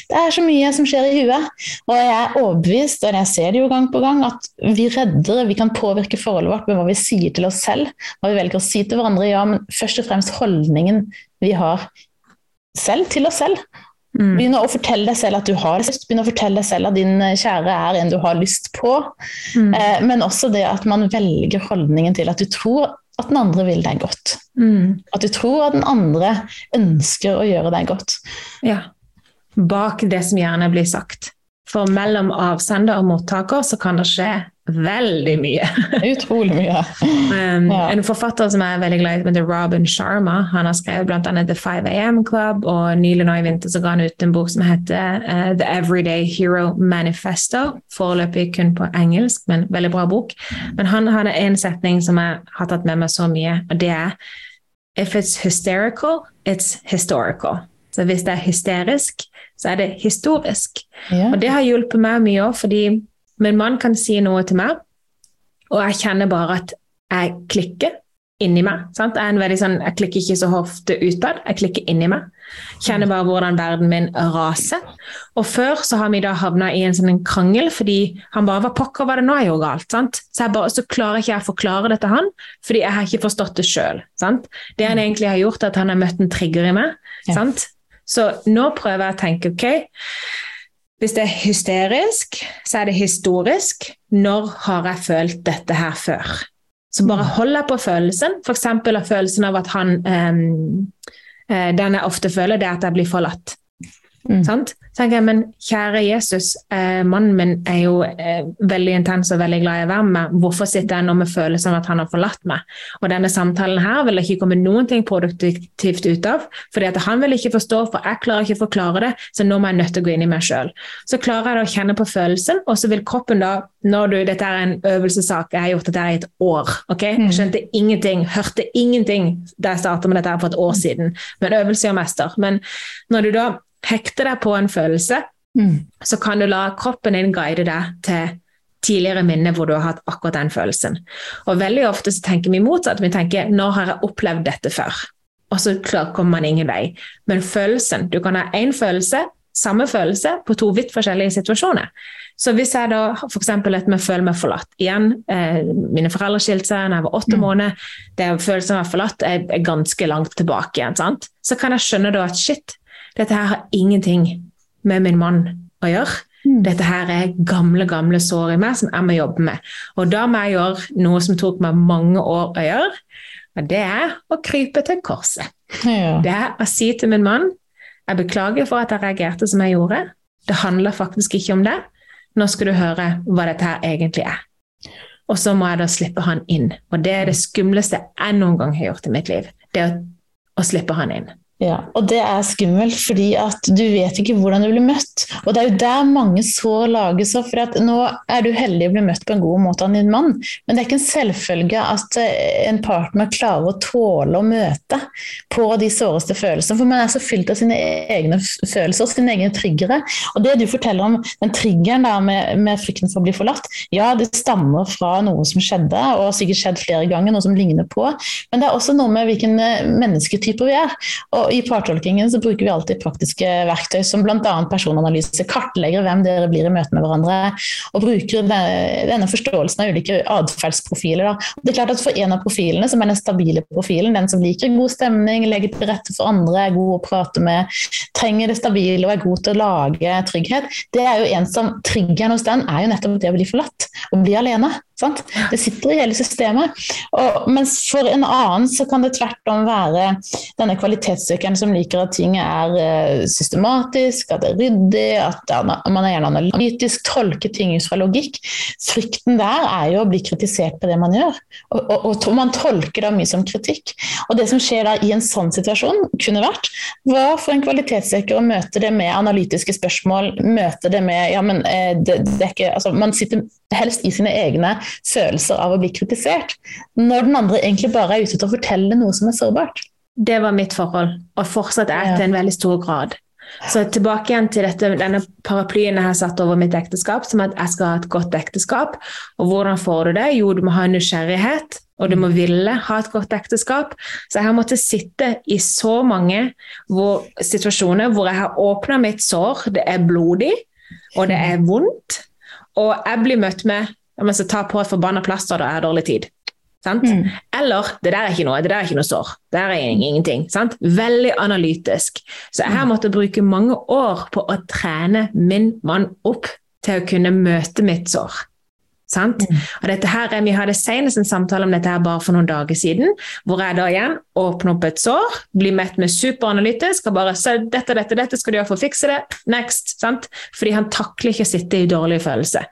Det er så mye som skjer i huet, og jeg er overbevist, og jeg ser det jo gang på gang, at vi redder, vi kan påvirke forholdet vårt med hva vi sier til oss selv, hva vi velger å si til hverandre, ja, men først og fremst holdningen vi har selv til oss selv. Mm. Begynne å fortelle deg selv at du har lyst, begynn å fortelle deg selv at din kjære er en du har lyst på. Mm. Eh, men også det at man velger holdningen til at du tror at den andre vil deg godt. Mm. At du tror at den andre ønsker å gjøre deg godt. Ja. Bak det som gjerne blir sagt. For mellom avsender og mottaker så kan det skje veldig mye. Utrolig mye. um, ja. En forfatter som jeg er veldig glad i, heter Robin Sharma, han har skrevet bl.a. The 5 AM Club, og nylig nå i vinter så ga han ut en bok som heter uh, The Everyday Hero Manifesto. Foreløpig kun på engelsk, men veldig bra bok. Men han hadde en setning som jeg har tatt med meg så mye, og det er If it's hysterical, it's historical. Så hvis det er hysterisk, så er det historisk. Ja. Og det har hjulpet meg mye òg, fordi min mann kan si noe til meg, og jeg kjenner bare at jeg klikker inni meg. Sant? Jeg, er en veldig sånn, jeg klikker ikke så ofte utad, jeg klikker inni meg. Kjenner bare hvordan verden min raser. Og før så har vi da havna i en sånn krangel fordi han bare Hva pokker var det nå jeg gjorde galt? Sant? Så, jeg bare, så klarer ikke jeg å forklare det til han, fordi jeg har ikke forstått det sjøl. Det han egentlig har gjort, er at han har møtt en trigger i meg. Ja. Sant? Så nå prøver jeg å tenke ok, hvis det er hysterisk, så er det historisk. Når har jeg følt dette her før? Så bare mm. hold deg på følelsen, f.eks. av følelsen av at han um, Den jeg ofte føler, det er at jeg blir forlatt. Mm. Sant? tenker jeg, Men kjære Jesus, eh, mannen min er jo eh, veldig intens og veldig glad i å være med. Hvorfor sitter jeg nå med følelsen av at han har forlatt meg? Og denne samtalen her vil ikke komme noen ting produktivt ut av. fordi at han vil ikke forstå, for jeg klarer ikke å forklare det, så nå må jeg nødt til å gå inn i meg sjøl. Så klarer jeg da å kjenne på følelsen, og så vil kroppen da når du, Dette er en øvelsessak, jeg har gjort dette i et år. ok? Mm. Skjønte ingenting, hørte ingenting da jeg startet med dette for et år siden. Men øvelse gjør mester. Men når du da hekter deg på en følelse, mm. så kan du la kroppen din guide deg til tidligere minner hvor du har hatt akkurat den følelsen. Og veldig ofte så tenker vi motsatt. Vi tenker 'nå har jeg opplevd dette før?' Og så kommer man ingen vei. Men følelsen Du kan ha én følelse, samme følelse, på to vidt forskjellige situasjoner. Så hvis jeg da f.eks. et med føler meg forlatt Igjen, eh, mine foreldre skilte seg da jeg var åtte mm. måneder. Det følelsen av å være forlatt er, er ganske langt tilbake igjen. sant? Så kan jeg skjønne da at shit, dette her har ingenting med min mann å gjøre. Mm. Dette her er gamle gamle sår i meg som jeg må jobbe med. Og da må jeg gjøre noe som tok meg mange år å gjøre. Og det er å krype til korset. Ja. Det er å si til min mann jeg beklager for at jeg reagerte som jeg gjorde. Det handler faktisk ikke om det. Nå skal du høre hva dette her egentlig er. Og så må jeg da slippe han inn. Og det er det skumleste jeg noen gang har gjort i mitt liv. Det å, å slippe han inn. Ja, og det er skummelt, fordi at du vet ikke hvordan du blir møtt. Og det er jo der mange sår lages opp. For at nå er du heldig å bli møtt på en god måte av din mann, men det er ikke en selvfølge at eh, en partner klarer å tåle å møte på de såreste følelsene. For man er så fylt av sine egne følelser, sine egne triggere. Og det du forteller om den triggeren der med, med frykten for å bli forlatt, ja, det stammer fra noe som skjedde, og har sikkert skjedd flere ganger, noe som ligner på. Men det er også noe med hvilken mennesketyper vi er. Og og I partolkingen så bruker vi alltid praktiske verktøy som bl.a. personanalyse. Kartlegger hvem dere blir i møte med hverandre, og bruker denne forståelsen av ulike atferdsprofiler. Det er klart at For en av profilene, som er den stabile profilen, den som liker god stemning, legger til rette for andre, er god å prate med, trenger det stabile og er god til å lage trygghet, det er jo en som triggeren hos den er jo nettopp det å bli forlatt, å bli alene. Sant? Det sitter i hele systemet. Og, mens for en annen så kan det tvert om være denne kvalitetssøkeren som liker at ting er uh, systematisk, at det er ryddig, at man er gjerne analytisk, tolker ting ut fra logikk. Frykten der er jo å bli kritisert på det man gjør. Og, og, og man tolker da mye som kritikk. Og det som skjer da i en sånn situasjon, kunne vært var for en kvalitetssøker å møte det med analytiske spørsmål, møte det med ja, men eh, det, det er ikke, altså, Man sitter helst i sine egne følelser av å bli kritisert, når den andre egentlig bare er ute til å fortelle noe som er sårbart. Det var mitt forhold, og fortsatt er til en veldig stor grad. Så tilbake igjen til dette, denne paraplyen jeg har satt over mitt ekteskap, som at jeg skal ha et godt ekteskap. Og hvordan får du det? Jo, du må ha nysgjerrighet, og du må ville ha et godt ekteskap. Så jeg har måttet sitte i så mange hvor, situasjoner hvor jeg har åpna mitt sår, det er blodig, og det er vondt. Og jeg blir møtt med jeg så ta på et forbanna plaster, da jeg har dårlig tid. Mm. Eller det der er ikke noe, det der er ikke noe sår. Det der er ingenting. Sant? Veldig analytisk. Så jeg har måttet bruke mange år på å trene min mann opp til å kunne møte mitt sår. Sant? Mm. Og dette her, Vi hadde senest en samtale om dette her bare for noen dager siden, hvor jeg da igjen åpner opp et sår, blir møtt med superanalytisk og bare se dette, dette, dette skal du gjøre for å fikse det. Next. Sant? Fordi han takler ikke å sitte i dårlig følelse.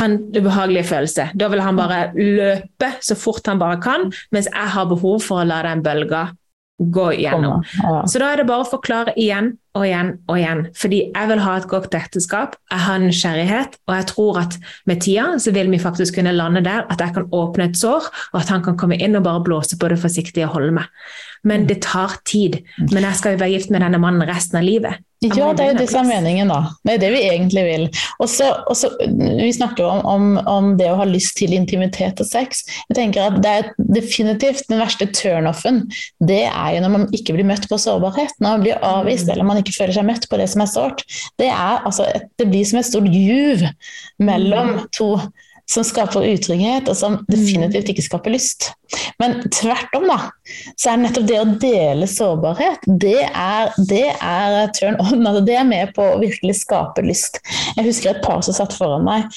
Han ubehagelige følelse. Da vil han bare løpe så fort han bare kan, mens jeg har behov for å la den bølga gå igjennom. Så da er det bare å forklare igjen og igjen og igjen. Fordi jeg vil ha et godt ekteskap, jeg har nysgjerrighet, og jeg tror at med tida så vil vi faktisk kunne lande der at jeg kan åpne et sår, og at han kan komme inn og bare blåse på det forsiktige og holde meg. Men det tar tid. Men jeg skal jo være gift med denne mannen resten av livet. Ja, det er jo det som er meningen, da. Det er det vi egentlig vil. Også, også, Vi snakker om, om, om, det å ha lyst til intimitet og sex. Jeg tenker at det er definitivt Den verste turnoffen det er jo når man ikke blir møtt på sårbarhet. Når man blir avvist mm. eller man ikke føler seg møtt på det som er sårt. Det, er, altså, det blir som et stort juv mellom mm. to som skaper utrygghet, og som definitivt ikke skaper lyst. Men tvert om, da, så er nettopp det å dele sårbarhet, det er, det er turn on. Altså det er med på å virkelig skape lyst. Jeg husker et par som satt foran meg.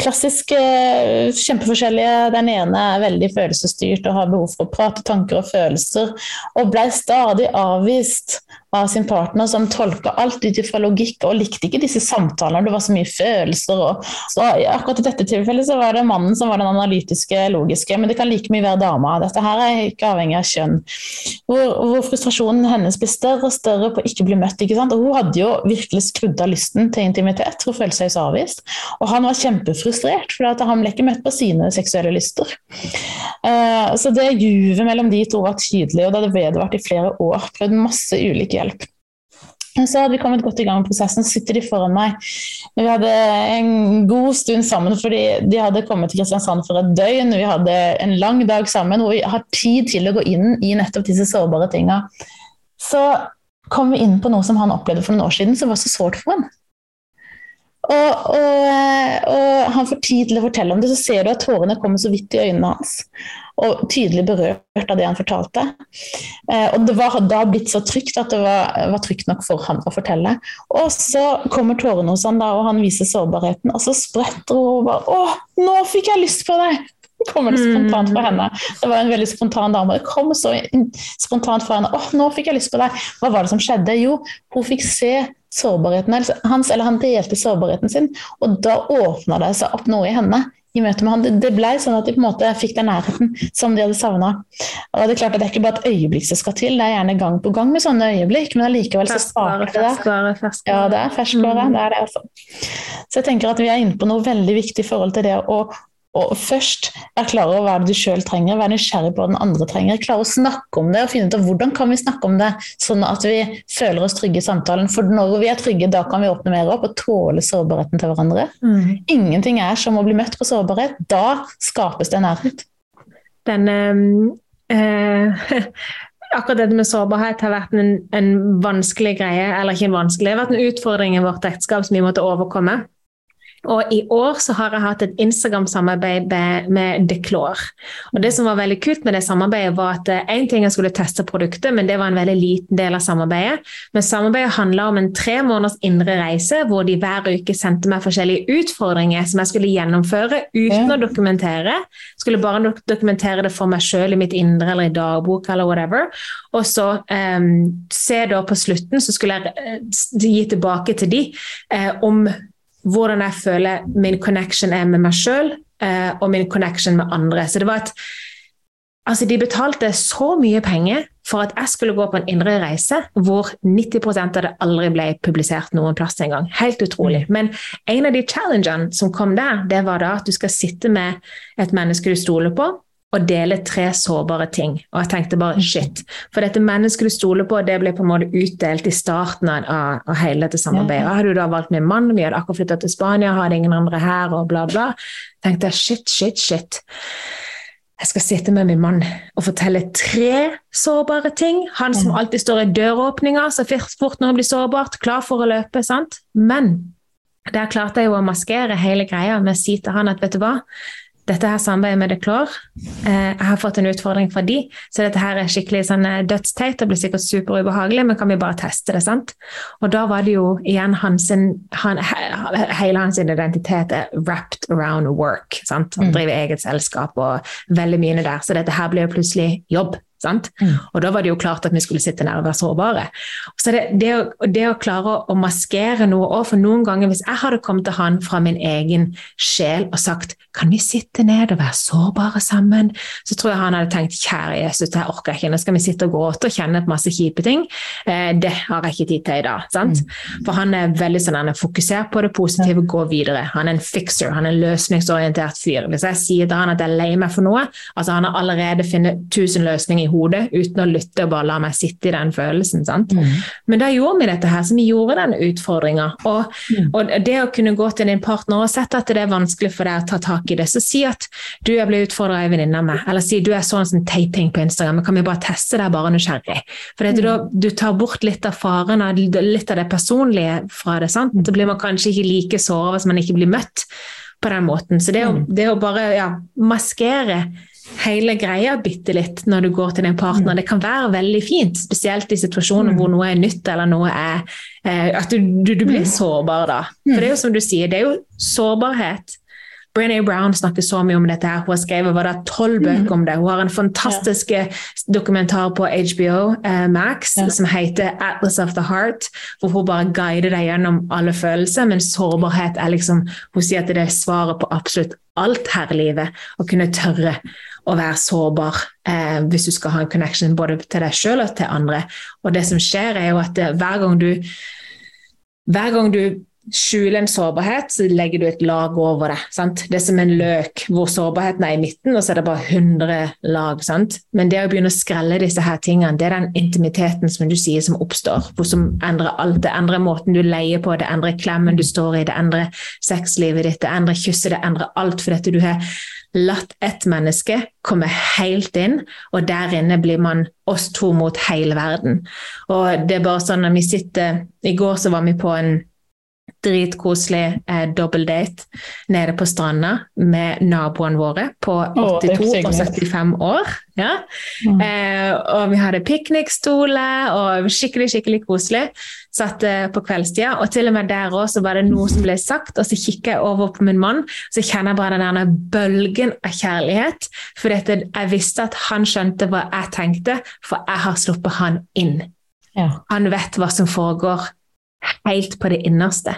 Klassisk eh, kjempeforskjellige. Den ene er veldig følelsesstyrt og har behov for å prate tanker og følelser, og blei stadig avvist av sin partner som tolka alt ut fra logikk og likte ikke disse samtalene. Det var så mye følelser. Og, så akkurat i dette tilfellet så var det mannen som var den analytiske, logiske, men det kan like mye være dama. Dette her er ikke avhengig av kjønn. Hvor, hvor frustrasjonen hennes blir større og større på å ikke bli møtt. ikke sant? Og Hun hadde jo virkelig skrudd av lysten til intimitet. Hun følte seg så avvist. Og han var kjempefrustrert, for han ble ikke møtt på sine seksuelle lyster. Uh, så det juvet mellom de to var tydelig, og det hadde vedvart i flere år. Prøvd masse ulike hjelp. Så hadde vi kommet godt i gang med prosessen, så sitter de foran meg. Vi hadde en god stund sammen, fordi de hadde kommet til Kristiansand for et døgn. Vi hadde en lang dag sammen hvor vi har tid til å gå inn i nettopp disse sårbare tinga. Så kom vi inn på noe som han opplevde for noen år siden, som var så sårt for ham. Og, og, og, han får tid til å fortelle om det, så ser du at tårene kommer så vidt i øynene hans. Og tydelig berørt av det han fortalte. Eh, og det var da blitt så trygt at det var, var, trygt nok for han å fortelle. Og så kommer tårene hos han da, og han viser sårbarheten, og så spretter hun og bare Å, nå fikk jeg lyst på deg! kommer det spontant fra henne. Det var en veldig spontan dame. Det kom så spontant fra henne. Å, nå fikk jeg lyst på deg! Hva var det som skjedde? Jo, hun fikk se sårbarheten hans, eller han delte sårbarheten sin, og da åpna det seg opp noe i henne i møte med han. Det, det ble sånn at de på en måte fikk den nærheten som de hadde savna. Og det er klart at det er ikke bare et øyeblikk som skal til, det er gjerne gang på gang med sånne øyeblikk, men allikevel så starter det der. Ja, det er ferskvare. Mm. Det er det, altså. Så jeg tenker at vi er inne på noe veldig viktig i forhold til det å, og først er klar over hva du sjøl trenger, være nysgjerrig på hva den andre trenger. Klare å snakke om det og finne ut av hvordan kan vi snakke om det, sånn at vi føler oss trygge i samtalen. For når vi er trygge, da kan vi åpne mer opp og tåle sårbarheten til hverandre. Mm. Ingenting er som å bli møtt på sårbarhet. Da skapes det nærhet. Den, øh, akkurat dette med sårbarhet har vært en, en, vanskelig greie, eller ikke en vanskelig, det har vært en utfordring i vårt ekteskap som vi måtte overkomme. Og i år så har jeg hatt et Instagram-samarbeid med Declore. Og det som var veldig kult med det samarbeidet, var at én eh, ting jeg skulle teste produktet, men det var en veldig liten del av samarbeidet. Men samarbeidet handla om en tre måneders indre reise, hvor de hver uke sendte meg forskjellige utfordringer som jeg skulle gjennomføre uten ja. å dokumentere. Skulle bare dokumentere det for meg sjøl i mitt indre eller i dagbok eller whatever. Og så um, se da på slutten, så skulle jeg uh, gi tilbake til de uh, om hvordan jeg føler min connection er med meg sjøl eh, og min connection med andre. Så det var et Altså, De betalte så mye penger for at jeg skulle gå på en indre reise hvor 90% av det aldri ble publisert noen plass engang. Helt utrolig. Mm. Men en av de challengene som kom der, det var da at du skal sitte med et menneske du stoler på, og dele tre sårbare ting. Og jeg tenkte bare shit. For dette mennesket du stoler på, det ble på en måte utdelt i starten av, av hele dette samarbeidet. Ja. Hadde du da valgt min mann, vi hadde akkurat flytta til Spania, hadde ingen andre her, og bla, bla. tenkte jeg shit, shit, shit. Jeg skal sitte med min mann og fortelle tre sårbare ting. Han som alltid står i døråpninga, så fort når han blir sårbart, klar for å løpe. sant? Men der klarte jeg jo å maskere hele greia med å si til han at vet du hva, dette her samarbeidet med Declore. Eh, jeg har fått en utfordring fra de, så dette her er skikkelig sånn eh, dødsteit. Det blir sikkert superubehagelig, men kan vi bare teste det? sant? Og da var det jo igjen hans han, Hele hans identitet er wrapped around work. sant? Han mm. driver eget selskap og veldig mye der, så dette her blir jo plutselig jobb. Mm. Og da var det jo klart at vi skulle sitte nær og være sårbare. Så det, det, å, det å, klare å, maskere noe òg, for noen ganger hvis jeg hadde kommet til han fra min egen sjel og sagt kan vi sitte ned og være sårbare sammen, så tror jeg han hadde tenkt kjære Jesus, det orker jeg ikke, nå skal vi sitte og gråte og kjenne et masse kjipe ting. Eh, det har jeg ikke tid til i dag. sant? Mm. For han er veldig sånn, han er fokusert på det positive, gå videre. Han er en fixer, han er en løsningsorientert fyr. Hvis jeg sier til han at jeg er lei meg for noe, altså han har allerede funnet tusen løsninger i hodet uten å lytte og bare la meg sitte i den følelsen. Mm. Men da gjorde vi dette her, så vi gjorde den utfordringa. Og, mm. og, det å kunne gå til din partner og sett at det er vanskelig for deg å ta tak i det, så si at du jeg ble utfordra av en venninne av meg, eller si du er sånn som taping på Instagram, men kan vi bare teste deg bare nysgjerrig? For mm. da, du tar bort litt av faren, og litt av det personlige fra det. sant? så blir man kanskje ikke like såra hvis man ikke blir møtt på den måten. Så det å, mm. det å bare ja, maskere hele greia bitte litt når du går til din partner. Mm. Det kan være veldig fint, spesielt i situasjoner mm. hvor noe er nytt eller noe er eh, At du, du, du, blir mm. sårbar da. For det er jo som du sier, det er jo sårbarhet Brené Brown snakker så mye om dette. her. Hun har skrevet var det tolv bøker om det. Hun har en fantastisk ja. dokumentar på HBO eh, Max som heter 'Atlas of the Heart', hvor hun bare guider deg gjennom alle følelser. Men sårbarhet er liksom Hun sier at det er svaret på absolutt alt her i livet. Å kunne tørre å være sårbar eh, hvis du skal ha en connection både til deg sjøl og til andre. Og det som skjer, er jo at det, hver gang du hver gang du skjule en sårbarhet, så legger du et lag over det. Sant? Det er som en løk hvor sårbarheten er i midten, og så er det bare 100 lag. Sant? Men det å begynne å skrelle disse her tingene, det er den intimiteten som du sier som oppstår. Som endrer alt. Det endrer måten du leier på, det endrer klemmen du står i, det endrer sexlivet ditt, det endrer kysset, det endrer alt. Fordi du har latt ett menneske komme helt inn, og der inne blir man oss to mot hele verden. Og det er bare sånn når vi sitter I går så var vi på en dritkoselig eh, date nede på stranda med naboene våre på 82 oh, og 75 år. Ja. Mm. Eh, og vi hadde piknikstoler og skikkelig skikkelig koselig. Satt eh, på kveldstida, og til og med der òg var det noe som ble sagt, og så kikker jeg over på min mann, så kjenner jeg bare den bølgen av kjærlighet. For jeg visste at han skjønte hva jeg tenkte, for jeg har sluppet han inn. Ja. Han vet hva som foregår helt på det innerste.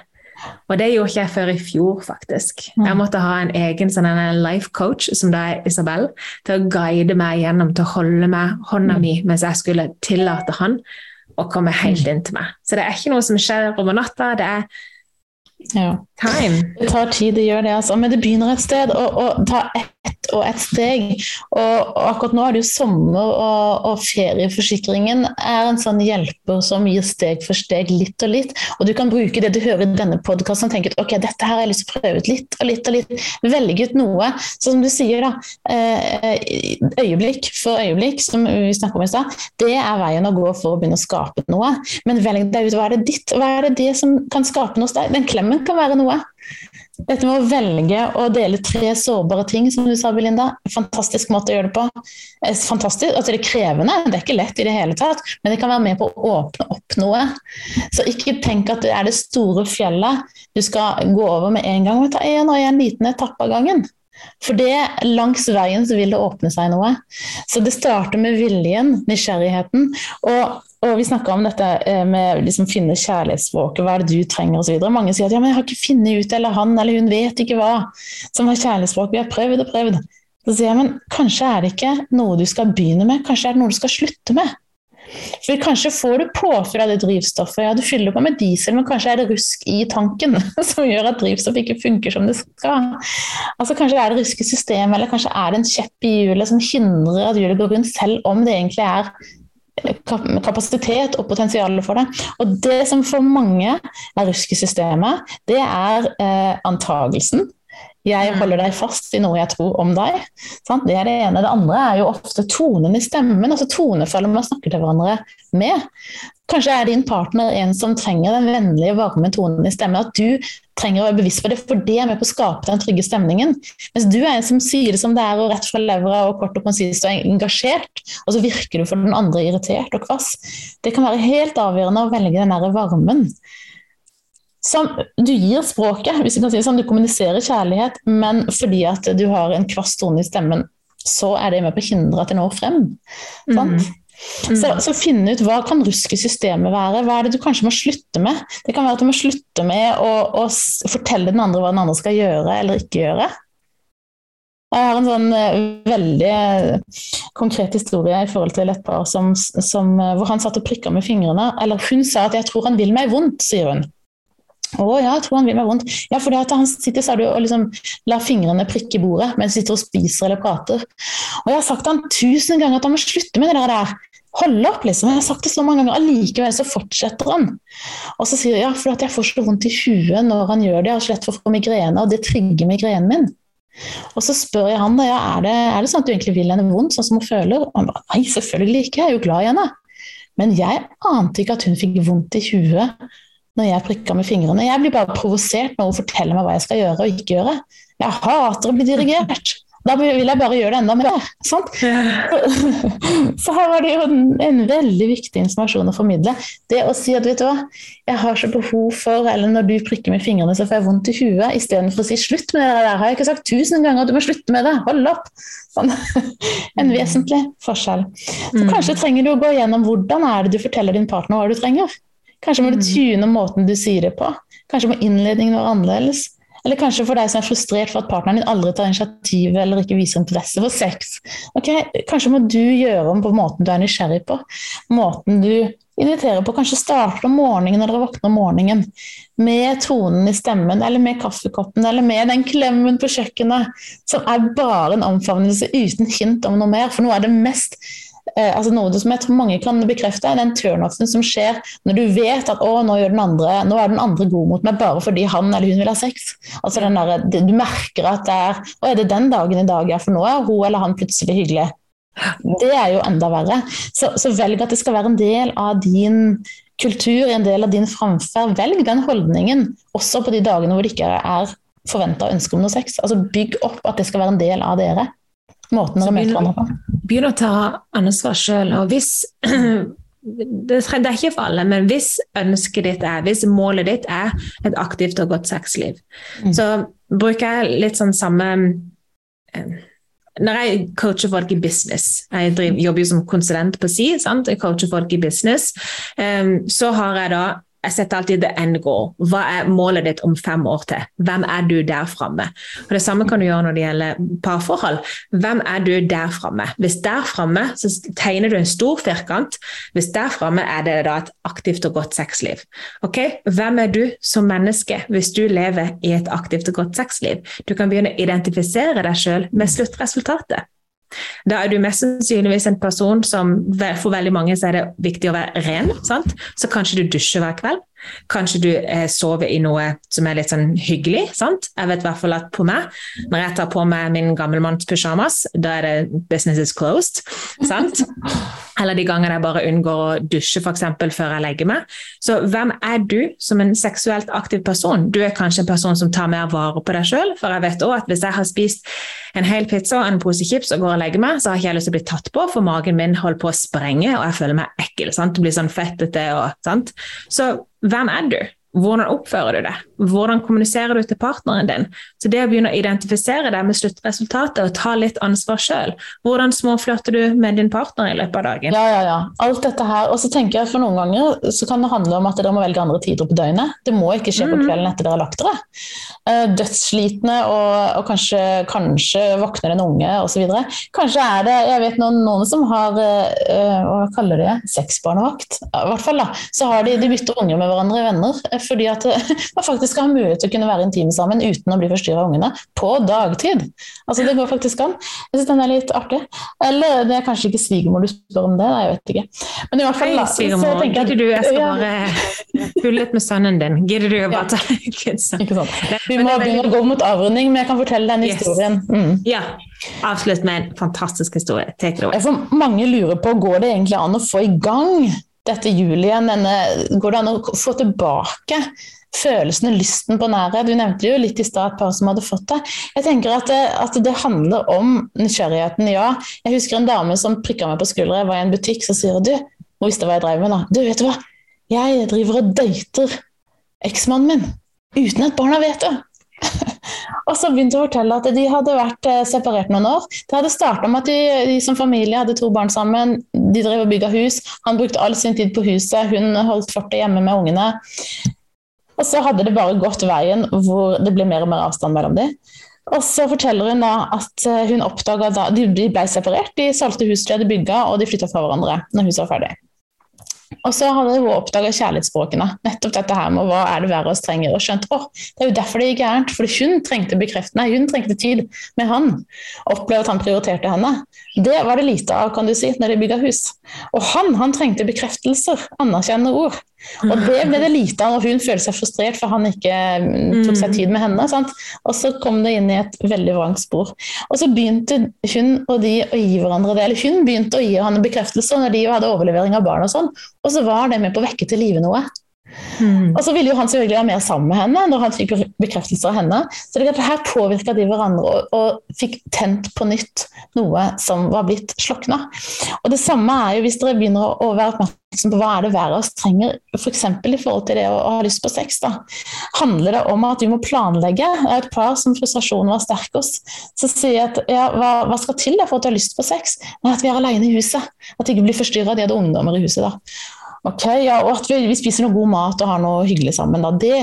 Og det gjorde ikke jeg før i fjor, faktisk. Jeg måtte ha en egen sånn, en life coach, som da er Isabel, til å guide meg gjennom, til å holde meg hånda mi mens jeg skulle tillate han å komme helt inn til meg. Så det er ikke noe som skjer over natta. det er ja. Time. Det tar tid å gjøre det, altså. men det begynner et sted. Og, og ta ett og ett steg. Og, og, akkurat nå er det jo sommer, og, og, ferieforsikringen er en sånn hjelper som gir steg for steg, litt og litt. Og du kan bruke det du hører i denne podkasten og tenke at ok, dette her har jeg lyst til å prøve ut litt og litt og litt. Velge ut noe. Så som du sier, da. Eh, øyeblikk for øyeblikk, som vi snakket om i stad, det er veien å gå for å begynne å skape noe. Men velg deg ut hva er det ditt, hva er det det som kan skape noe hos deg. Den klemmen kan være noe. Dette med å velge å dele tre sårbare ting, som du sa, Belinda. Fantastisk måte å gjøre det på. Eh, fantastisk, altså Det er krevende, det er ikke lett i det hele tatt, men det kan være med på å åpne opp noe. Så ikke tenk at det er det store fjellet du skal gå over med en gang. Ta en og en liten etappe av gangen. For det, langs veien så vil det åpne seg noe. Så det starter med viljen, nysgjerrigheten. Og og vi snakka om dette eh, med å liksom finne kjærlighetsspråket, hva er det du trenger osv. Mange sier at ja, men jeg har ikke funnet ut, eller han eller hun vet ikke hva som har kjærlighetsspråk. Vi har prøvd og prøvd. Så sier jeg men kanskje er det ikke noe du skal begynne med, kanskje er det noe du skal slutte med. For Kanskje får du påfyll av det drivstoffet. Ja, du fyller på med diesel, men kanskje er det rusk i tanken som gjør at drivstoff ikke funker som det skal. Altså Kanskje er det rusk i systemet, eller kanskje er det en kjepp i hjulet som hindrer at hjulet går rundt, selv om det egentlig er kapasitet og potensial for det. Og det som for mange er rusk i systemet, det er eh, antagelsen. Jeg holder deg fast i noe jeg tror om deg. Sant? Det er det ene. Det andre er jo ofte tonen i stemmen, altså tonefølget man snakker til hverandre med. Kanskje er din partner en som trenger den vennlige, varme tonen i stemmen. At du trenger å være bevisst på det, for det er med på å skape den trygge stemningen. Mens du er en som sier det som det er, og rett fra levra og kort og konsist og engasjert, og så virker du for den andre irritert og kvass. Det kan være helt avgjørende å velge den der varmen. Som du gir språket, hvis du kan si det sånn, du kommuniserer kjærlighet, men fordi at du har en kvass tone i stemmen, så er det med på å hindre at det når frem. Mm. Mm. Så, så finne ut hva kan ruske systemet være. Hva er det du kanskje må slutte med? Det kan være at du må slutte med å, å fortelle den andre hva den andre skal gjøre eller ikke gjøre. Jeg har en sånn uh, veldig uh, konkret historie i forhold til et par som, som, uh, hvor han satt og prikka med fingrene. Eller hun sa at 'jeg tror han vil meg vondt', sier hun. Å ja, jeg tror han vil meg vondt. Ja, at han sitter sa du, og liksom lar fingrene prikke bordet mens han sitter og spiser eller prater. Og jeg har sagt til han tusen ganger at han må slutte med det der. Hold opp, liksom. Jeg har sagt det så mange ganger. Allikevel så fortsetter han. Og så sier jeg ja, for jeg får så vondt i huet når han gjør det. Jeg har så for å få migrene, og det trigger migrenen min. Og så spør jeg han da, ja, er det, er det sånn at du egentlig vil henne vondt, sånn som hun føler? Og han bare nei, selvfølgelig ikke, jeg er jo glad i henne. Men jeg ante ikke at hun fikk vondt i huet når jeg prikker med fingrene. Jeg blir bare provosert når hun forteller meg hva jeg skal gjøre og ikke gjøre. Jeg hater å bli dirigert. Da vil jeg bare gjøre det enda mer. Sant? Så her var det jo en, en, veldig viktig informasjon å formidle. Det å si at vet du hva, jeg har så behov for Eller når du prikker med fingrene, så får jeg vondt i huet. Istedenfor å si slutt med det der. Har jeg ikke sagt tusen ganger at du må slutte med det? Hold opp! Sånn. En vesentlig forskjell. Så mm. kanskje trenger du å gå gjennom hvordan er det du forteller din partner hva du trenger. Kanskje må du tune måten du sier det på. Kanskje må innledningen være annerledes. Eller kanskje for deg som er frustrert for at partneren din aldri tar initiativ eller ikke viser interesse for sex. Ok, Kanskje må du gjøre om på måten du er nysgjerrig på. Måten du inviterer på. Kanskje starte om morgenen når dere våkner om morgenen. Med tonen i stemmen, eller med kaffekoppen, eller med den klemmen på kjøkkenet. Som er bare en omfavnelse uten hint om noe mer. For noe er det mest altså noe som jeg tror mange kan bekrefte, er den turnoffen som skjer når du vet at å, nå, andre, nå er den andre god mot meg bare fordi han eller hun vil ha sex. Altså den der, Du merker at det er Å, er det den dagen i dag, ja, for nå er hun eller han plutselig hyggelig. Det er jo enda verre. Så, så velg at det skal være en del av din kultur, en del av din framferd. Velg den holdningen også på de dagene hvor det ikke er forventa ønske om noe sex. Altså Bygg opp at det skal være en del av dere. Måten dere møter hverandre på. Begynn å ta ansvar sjøl. Og hvis det er ikke for alle, men hvis ønsket ditt er, hvis målet ditt er et aktivt og godt sexliv, mm. så bruker jeg litt sånn samme eh, når jeg coacher folk i business, jeg driver, jobber jo som konsulent på si, sant? jeg coacher folk i business, um, så har jeg da jeg setter alltid the end goal. Hva er målet ditt om fem år til? Hvem er du der framme? Det samme kan du gjøre når det gjelder parforhold. Hvem er du der framme? Hvis der framme, så tegner du en stor firkant. Hvis der framme er det da et aktivt og godt sexliv. Okay? Hvem er du som menneske hvis du lever i et aktivt og godt sexliv? Du kan begynne å identifisere deg sjøl med sluttresultatet. Da er du mest sannsynligvis en person som for veldig mange er det viktig å være ren. Sant? Så kanskje du dusjer hver kveld. Kanskje du eh, sover i noe som er litt sånn hyggelig. sant? Jeg vet i hvert fall at på meg, når jeg tar på meg min gammelmannspysjamas, da er det 'business is closed'. sant? Eller de gangene jeg bare unngår å dusje for eksempel, før jeg legger meg. Så hvem er du som en seksuelt aktiv person? Du er kanskje en person som tar mer vare på deg sjøl, for jeg vet også at hvis jeg har spist en hel pizza og en pose chips og går og legger meg, så har ikke jeg lyst til å bli tatt på, for magen min holder på å sprenge, og jeg føler meg ekkel. sant? Det blir sånn fettete og sant. Så hvem er du? Hvordan oppfører du det? Hvordan kommuniserer du til partneren din? Så Det å begynne å identifisere det med sluttresultatet og ta litt ansvar sjøl. Hvordan småflørter du med din partner i løpet av dagen? Ja, ja, ja. Alt dette her. Og så tenker jeg for noen ganger så kan det handle om at dere må velge andre tider på døgnet. Det må ikke skje på mm. kvelden etter dere har lagt dere. Eh, dødsslitne og, og kanskje, kanskje, våkner en unge osv. Kanskje er det Jeg vet noen, noen som har uh, hva kaller de det, sexbarnevakt. I hvert fall da, så har de, de bytter unger med hverandre venner fordi at man faktisk har mulighet til å kunne være intime sammen uten å bli forstyrra av ungene på dagtid. Altså Det går faktisk an. Jeg syns den er litt artig. Eller det er kanskje ikke svigermor du spør om det, jeg vet ikke. Men i hvert fall, Hei, svigermor. Gidder du, jeg skal bare pulle litt med sønnen din. Gidder du å bare ta Ikke sant. Vi må begynne å gå mot avrunding, men jeg kan fortelle den historien. Mm. Ja. Avslutt med en fantastisk historie. Take it away. For mange lurer på går det egentlig an å få i gang dette julien, denne, går det an å få tilbake følelsen og lysten på nærhet? Du nevnte jo litt i stad et par som hadde fått det. Jeg tenker at det, at det, handler om nysgjerrigheten, ja. Jeg husker en dame som prikka meg på skuldra. Jeg var i en butikk, så sier du, hun visste hva jeg drev med da. Du, vet du hva, jeg driver og dater eksmannen min uten at barna vet det. Og så begynte hun å fortelle at de hadde vært eh, separert noen år. Det hadde starta med at de, de, som familie hadde to barn sammen. De drev og bygga hus. Han brukte all sin tid på huset, hun holdt fortet hjemme med ungene. Og så hadde det bare gått veien hvor det ble mer og mer avstand mellom dem. Og så forteller hun da at eh, hun oppdaga da De ble separert, de solgte huset de hadde bygga, og de flytta fra hverandre når huset var ferdig. Og så hadde hun oppdaga kjærlighetsspråkene. Nettopp dette her med hva er det verre oss trenger. Og skjønt oh, det er jo derfor det gikk gærent. For hun trengte bekreftende, hun trengte tid med han. Opplevde at han prioriterte henne. Det var det lite av kan du si, når de bygga hus. Og han han trengte bekreftelser, anerkjennende ord. Og det ble det lite av og hun følte seg frustrert for han ikke mm, tok seg tid med henne. Sant? Og så kom det inn i et veldig vrangt spor. Og så begynte hun og de å gi hverandre det. Eller hun begynte å gi han bekreftelser når de hadde overlevering av barn og sånn. Og så var det med på å vekke til live noe. Mm. Og så ville jo han selvfølgelig være mer sammen med henne når han fikk bekreftelser av henne. Så det her påvirka de hverandre og, og, fikk tent på nytt noe som var blitt slokna. Og det samme er jo hvis dere begynner å, være oppmerksom på hva er det hver av oss trenger, f.eks. For i forhold til det å, å, ha lyst på sex. da. Handler det om at vi må planlegge? Et par som frustrasjonen var sterk hos. Så sier at ja, hva, hva, skal til for at du har lyst på sex? Nei, at vi er alene i huset. At de ikke blir forstyrra. De hadde ungdommer i huset da. Ok, ja, Og at vi, vi, spiser noe god mat og har noe hyggelig sammen. da, Det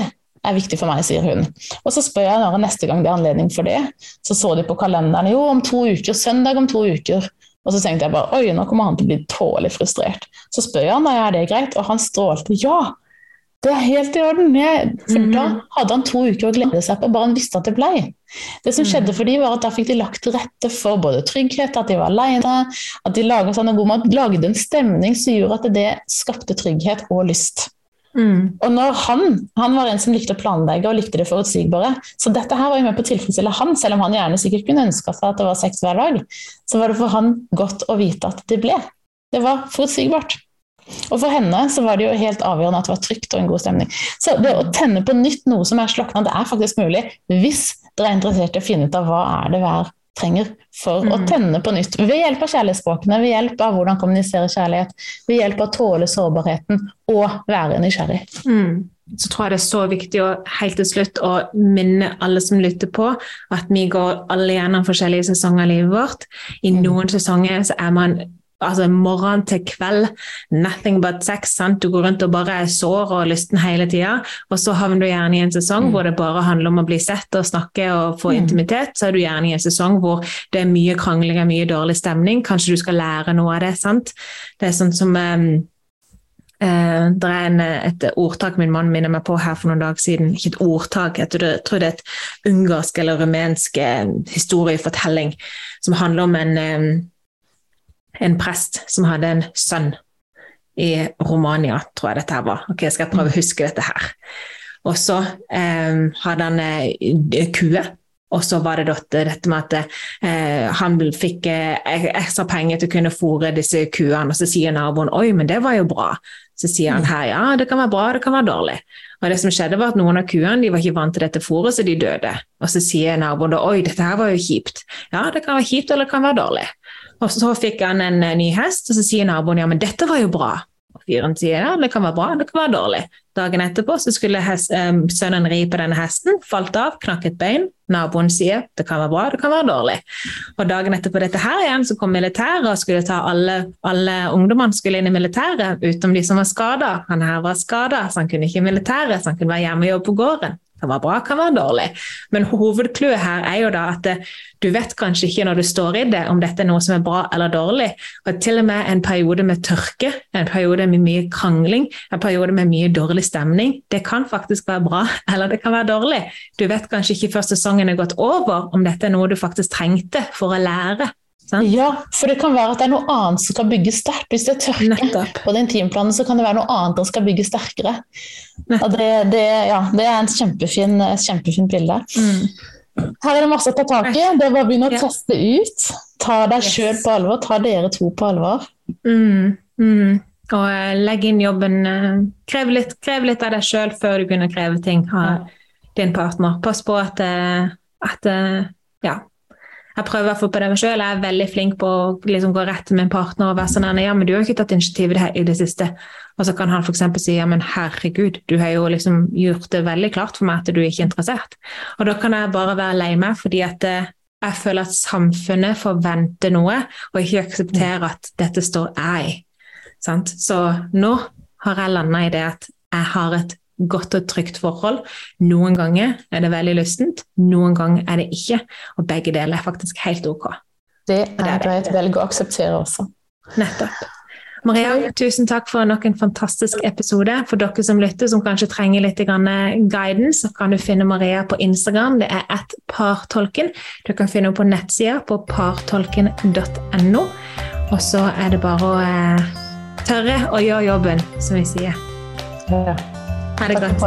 er viktig for meg, sier hun. Og så spør jeg når neste gang det er anledning for det. Så så de på kalenderen jo, om to uker, søndag om to uker. Og så tenkte jeg bare oi, nå kommer han til å bli tålelig frustrert. Så spør jeg han er det greit, og han strålte ja. Det er helt i orden. Jeg, for mm -hmm. da hadde han to uker å glede seg på, bare han visste at det ble. Det som skjedde mm. for dem var at Da fikk de lagt til rette for både trygghet, at de var alene, at de laget, sånn god mat, lagde en stemning som gjorde at det skapte trygghet og lyst. Mm. Og når han, han var en som likte å planlegge og likte det forutsigbare, så dette her var jo med på å tilfredsstille han, selv om han gjerne sikkert kunne ønska seg at det var sex hver dag, så var det for han godt å vite at det ble. Det var forutsigbart. Og for henne så var det jo helt avgjørende at det var trygt og en god stemning. Så det å tenne på nytt noe som er slokna, det er faktisk mulig hvis dere er interessert i å finne ut av hva er det hver trenger for mm. å tenne på nytt. Ved hjelp av kjærlighetsspråkene, ved hjelp av hvordan kommunisere kjærlighet, ved hjelp av å tåle sårbarheten og være nysgjerrig. Mm. Så tror jeg det er så viktig å helt til slutt å minne alle som lytter på, at vi går alle gjennom forskjellige sesonger i livet vårt. I mm. noen sesonger så er man altså morgen til kveld, nothing but sex. Sant? Du går rundt og bare er sår og lysten hele tida. Og så havner du gjerne i en sesong mm. hvor det bare handler om å bli sett og snakke og få mm. intimitet. Så er du gjerne i en sesong hvor det er mye krangling og mye dårlig stemning. Kanskje du skal lære noe av det. sant? Det er sånn som um, Uh, det er en, et ordtak min mann minner meg på her for noen dager siden. Ikke et ordtak, jeg tror det er et ungarsk eller rumensk uh, historiefortelling som handler om en, um, en prest som hadde en sønn i Romania, tror jeg dette her var. Ok, jeg Skal prøve å huske dette her. Og så eh, hadde han eh, kue. Og så var det dette med at eh, han fikk eh, ekstra penger til å kunne fôre disse kuene. Og så sier naboen oi, men det var jo bra. Så sier han her ja, det kan være bra, det kan være dårlig. Og det som skjedde var at Noen av kuene de var ikke vant til dette fôret, så de døde. Og så sier naboen da oi, dette her var jo kjipt. Ja, det kan være kjipt eller det kan være dårlig. Og så fikk han en eh, ny hest, og så sier naboen ja, men dette var jo bra. Og fyren sier ja, det kan være bra, det kan være dårlig. Dagen etterpå så skulle hest, um, sønnen ri på denne hesten, falt av, knakk et bein. Naboen sier det kan være bra, det kan være dårlig. Og Dagen etterpå dette her igjen så kom militæret og skulle ta alle, alle ungdommene skulle inn i militæret, utenom de som var skada. Han her var skada, så han kunne ikke i militæret, så han kunne være hjemme og jobbe på gården kan være bra, kan være dårlig. Men hovedclouet her er jo da at du vet kanskje ikke når du står i det, om dette er noe som er bra eller dårlig. Og til og med en periode med tørke, en periode med mye krangling, en periode med mye dårlig stemning, det kan faktisk være bra, eller det kan være dårlig. Du vet kanskje ikke før sesongen er gått over, om dette er noe du faktisk trengte for å lære. Sant? Ja, for det kan være at det er noe annet som skal bygge sterkt. Hvis det er tørke Nettopp. på den timeplanen, så kan det være noe annet som skal bygge sterkere. Det, det, ja, det, er en kjempefin, kjempefin bilde. Mm. Her er det masse å ta tak i. Det er bare å begynne å teste ut. Ta deg yes. sjøl på alvor. Ta dere to på alvor. Mm. Mm. Og legge legg inn jobben. Uh, krev, litt, krev, litt, av deg sjøl før du begynner å kreve ting av din partner. Pass på at, uh, at ja, jeg prøver i hvert fall på det meg sjøl. Jeg er veldig flink på å liksom, gå rett til min partner og være sånn ja, men du har ikke tatt initiativ i det, i det siste. Og så kan han f.eks. si ja, men herregud, du har jo liksom gjort det veldig klart for meg at du er ikke er interessert. Og da kan jeg bare være lei meg fordi at eh, jeg føler at samfunnet forventer noe, og ikke aksepterer at dette står jeg i. Så nå har jeg landa i det at jeg har et godt og trygt forhold. Noen ganger er det veldig lystent, noen ganger er det ikke. Og begge deler er faktisk helt ok. Det er, det er greit å akseptere også. Nettopp. Maria, tusen takk for nok en fantastisk episode. For dere som lytter, som kanskje trenger litt guidance, så kan du finne Maria på Instagram. Det er at partolken. Du kan finne henne på nettsida på partolken.no. Og så er det bare å eh, tørre å gjøre jobben, som vi sier. Ja. Parágrafo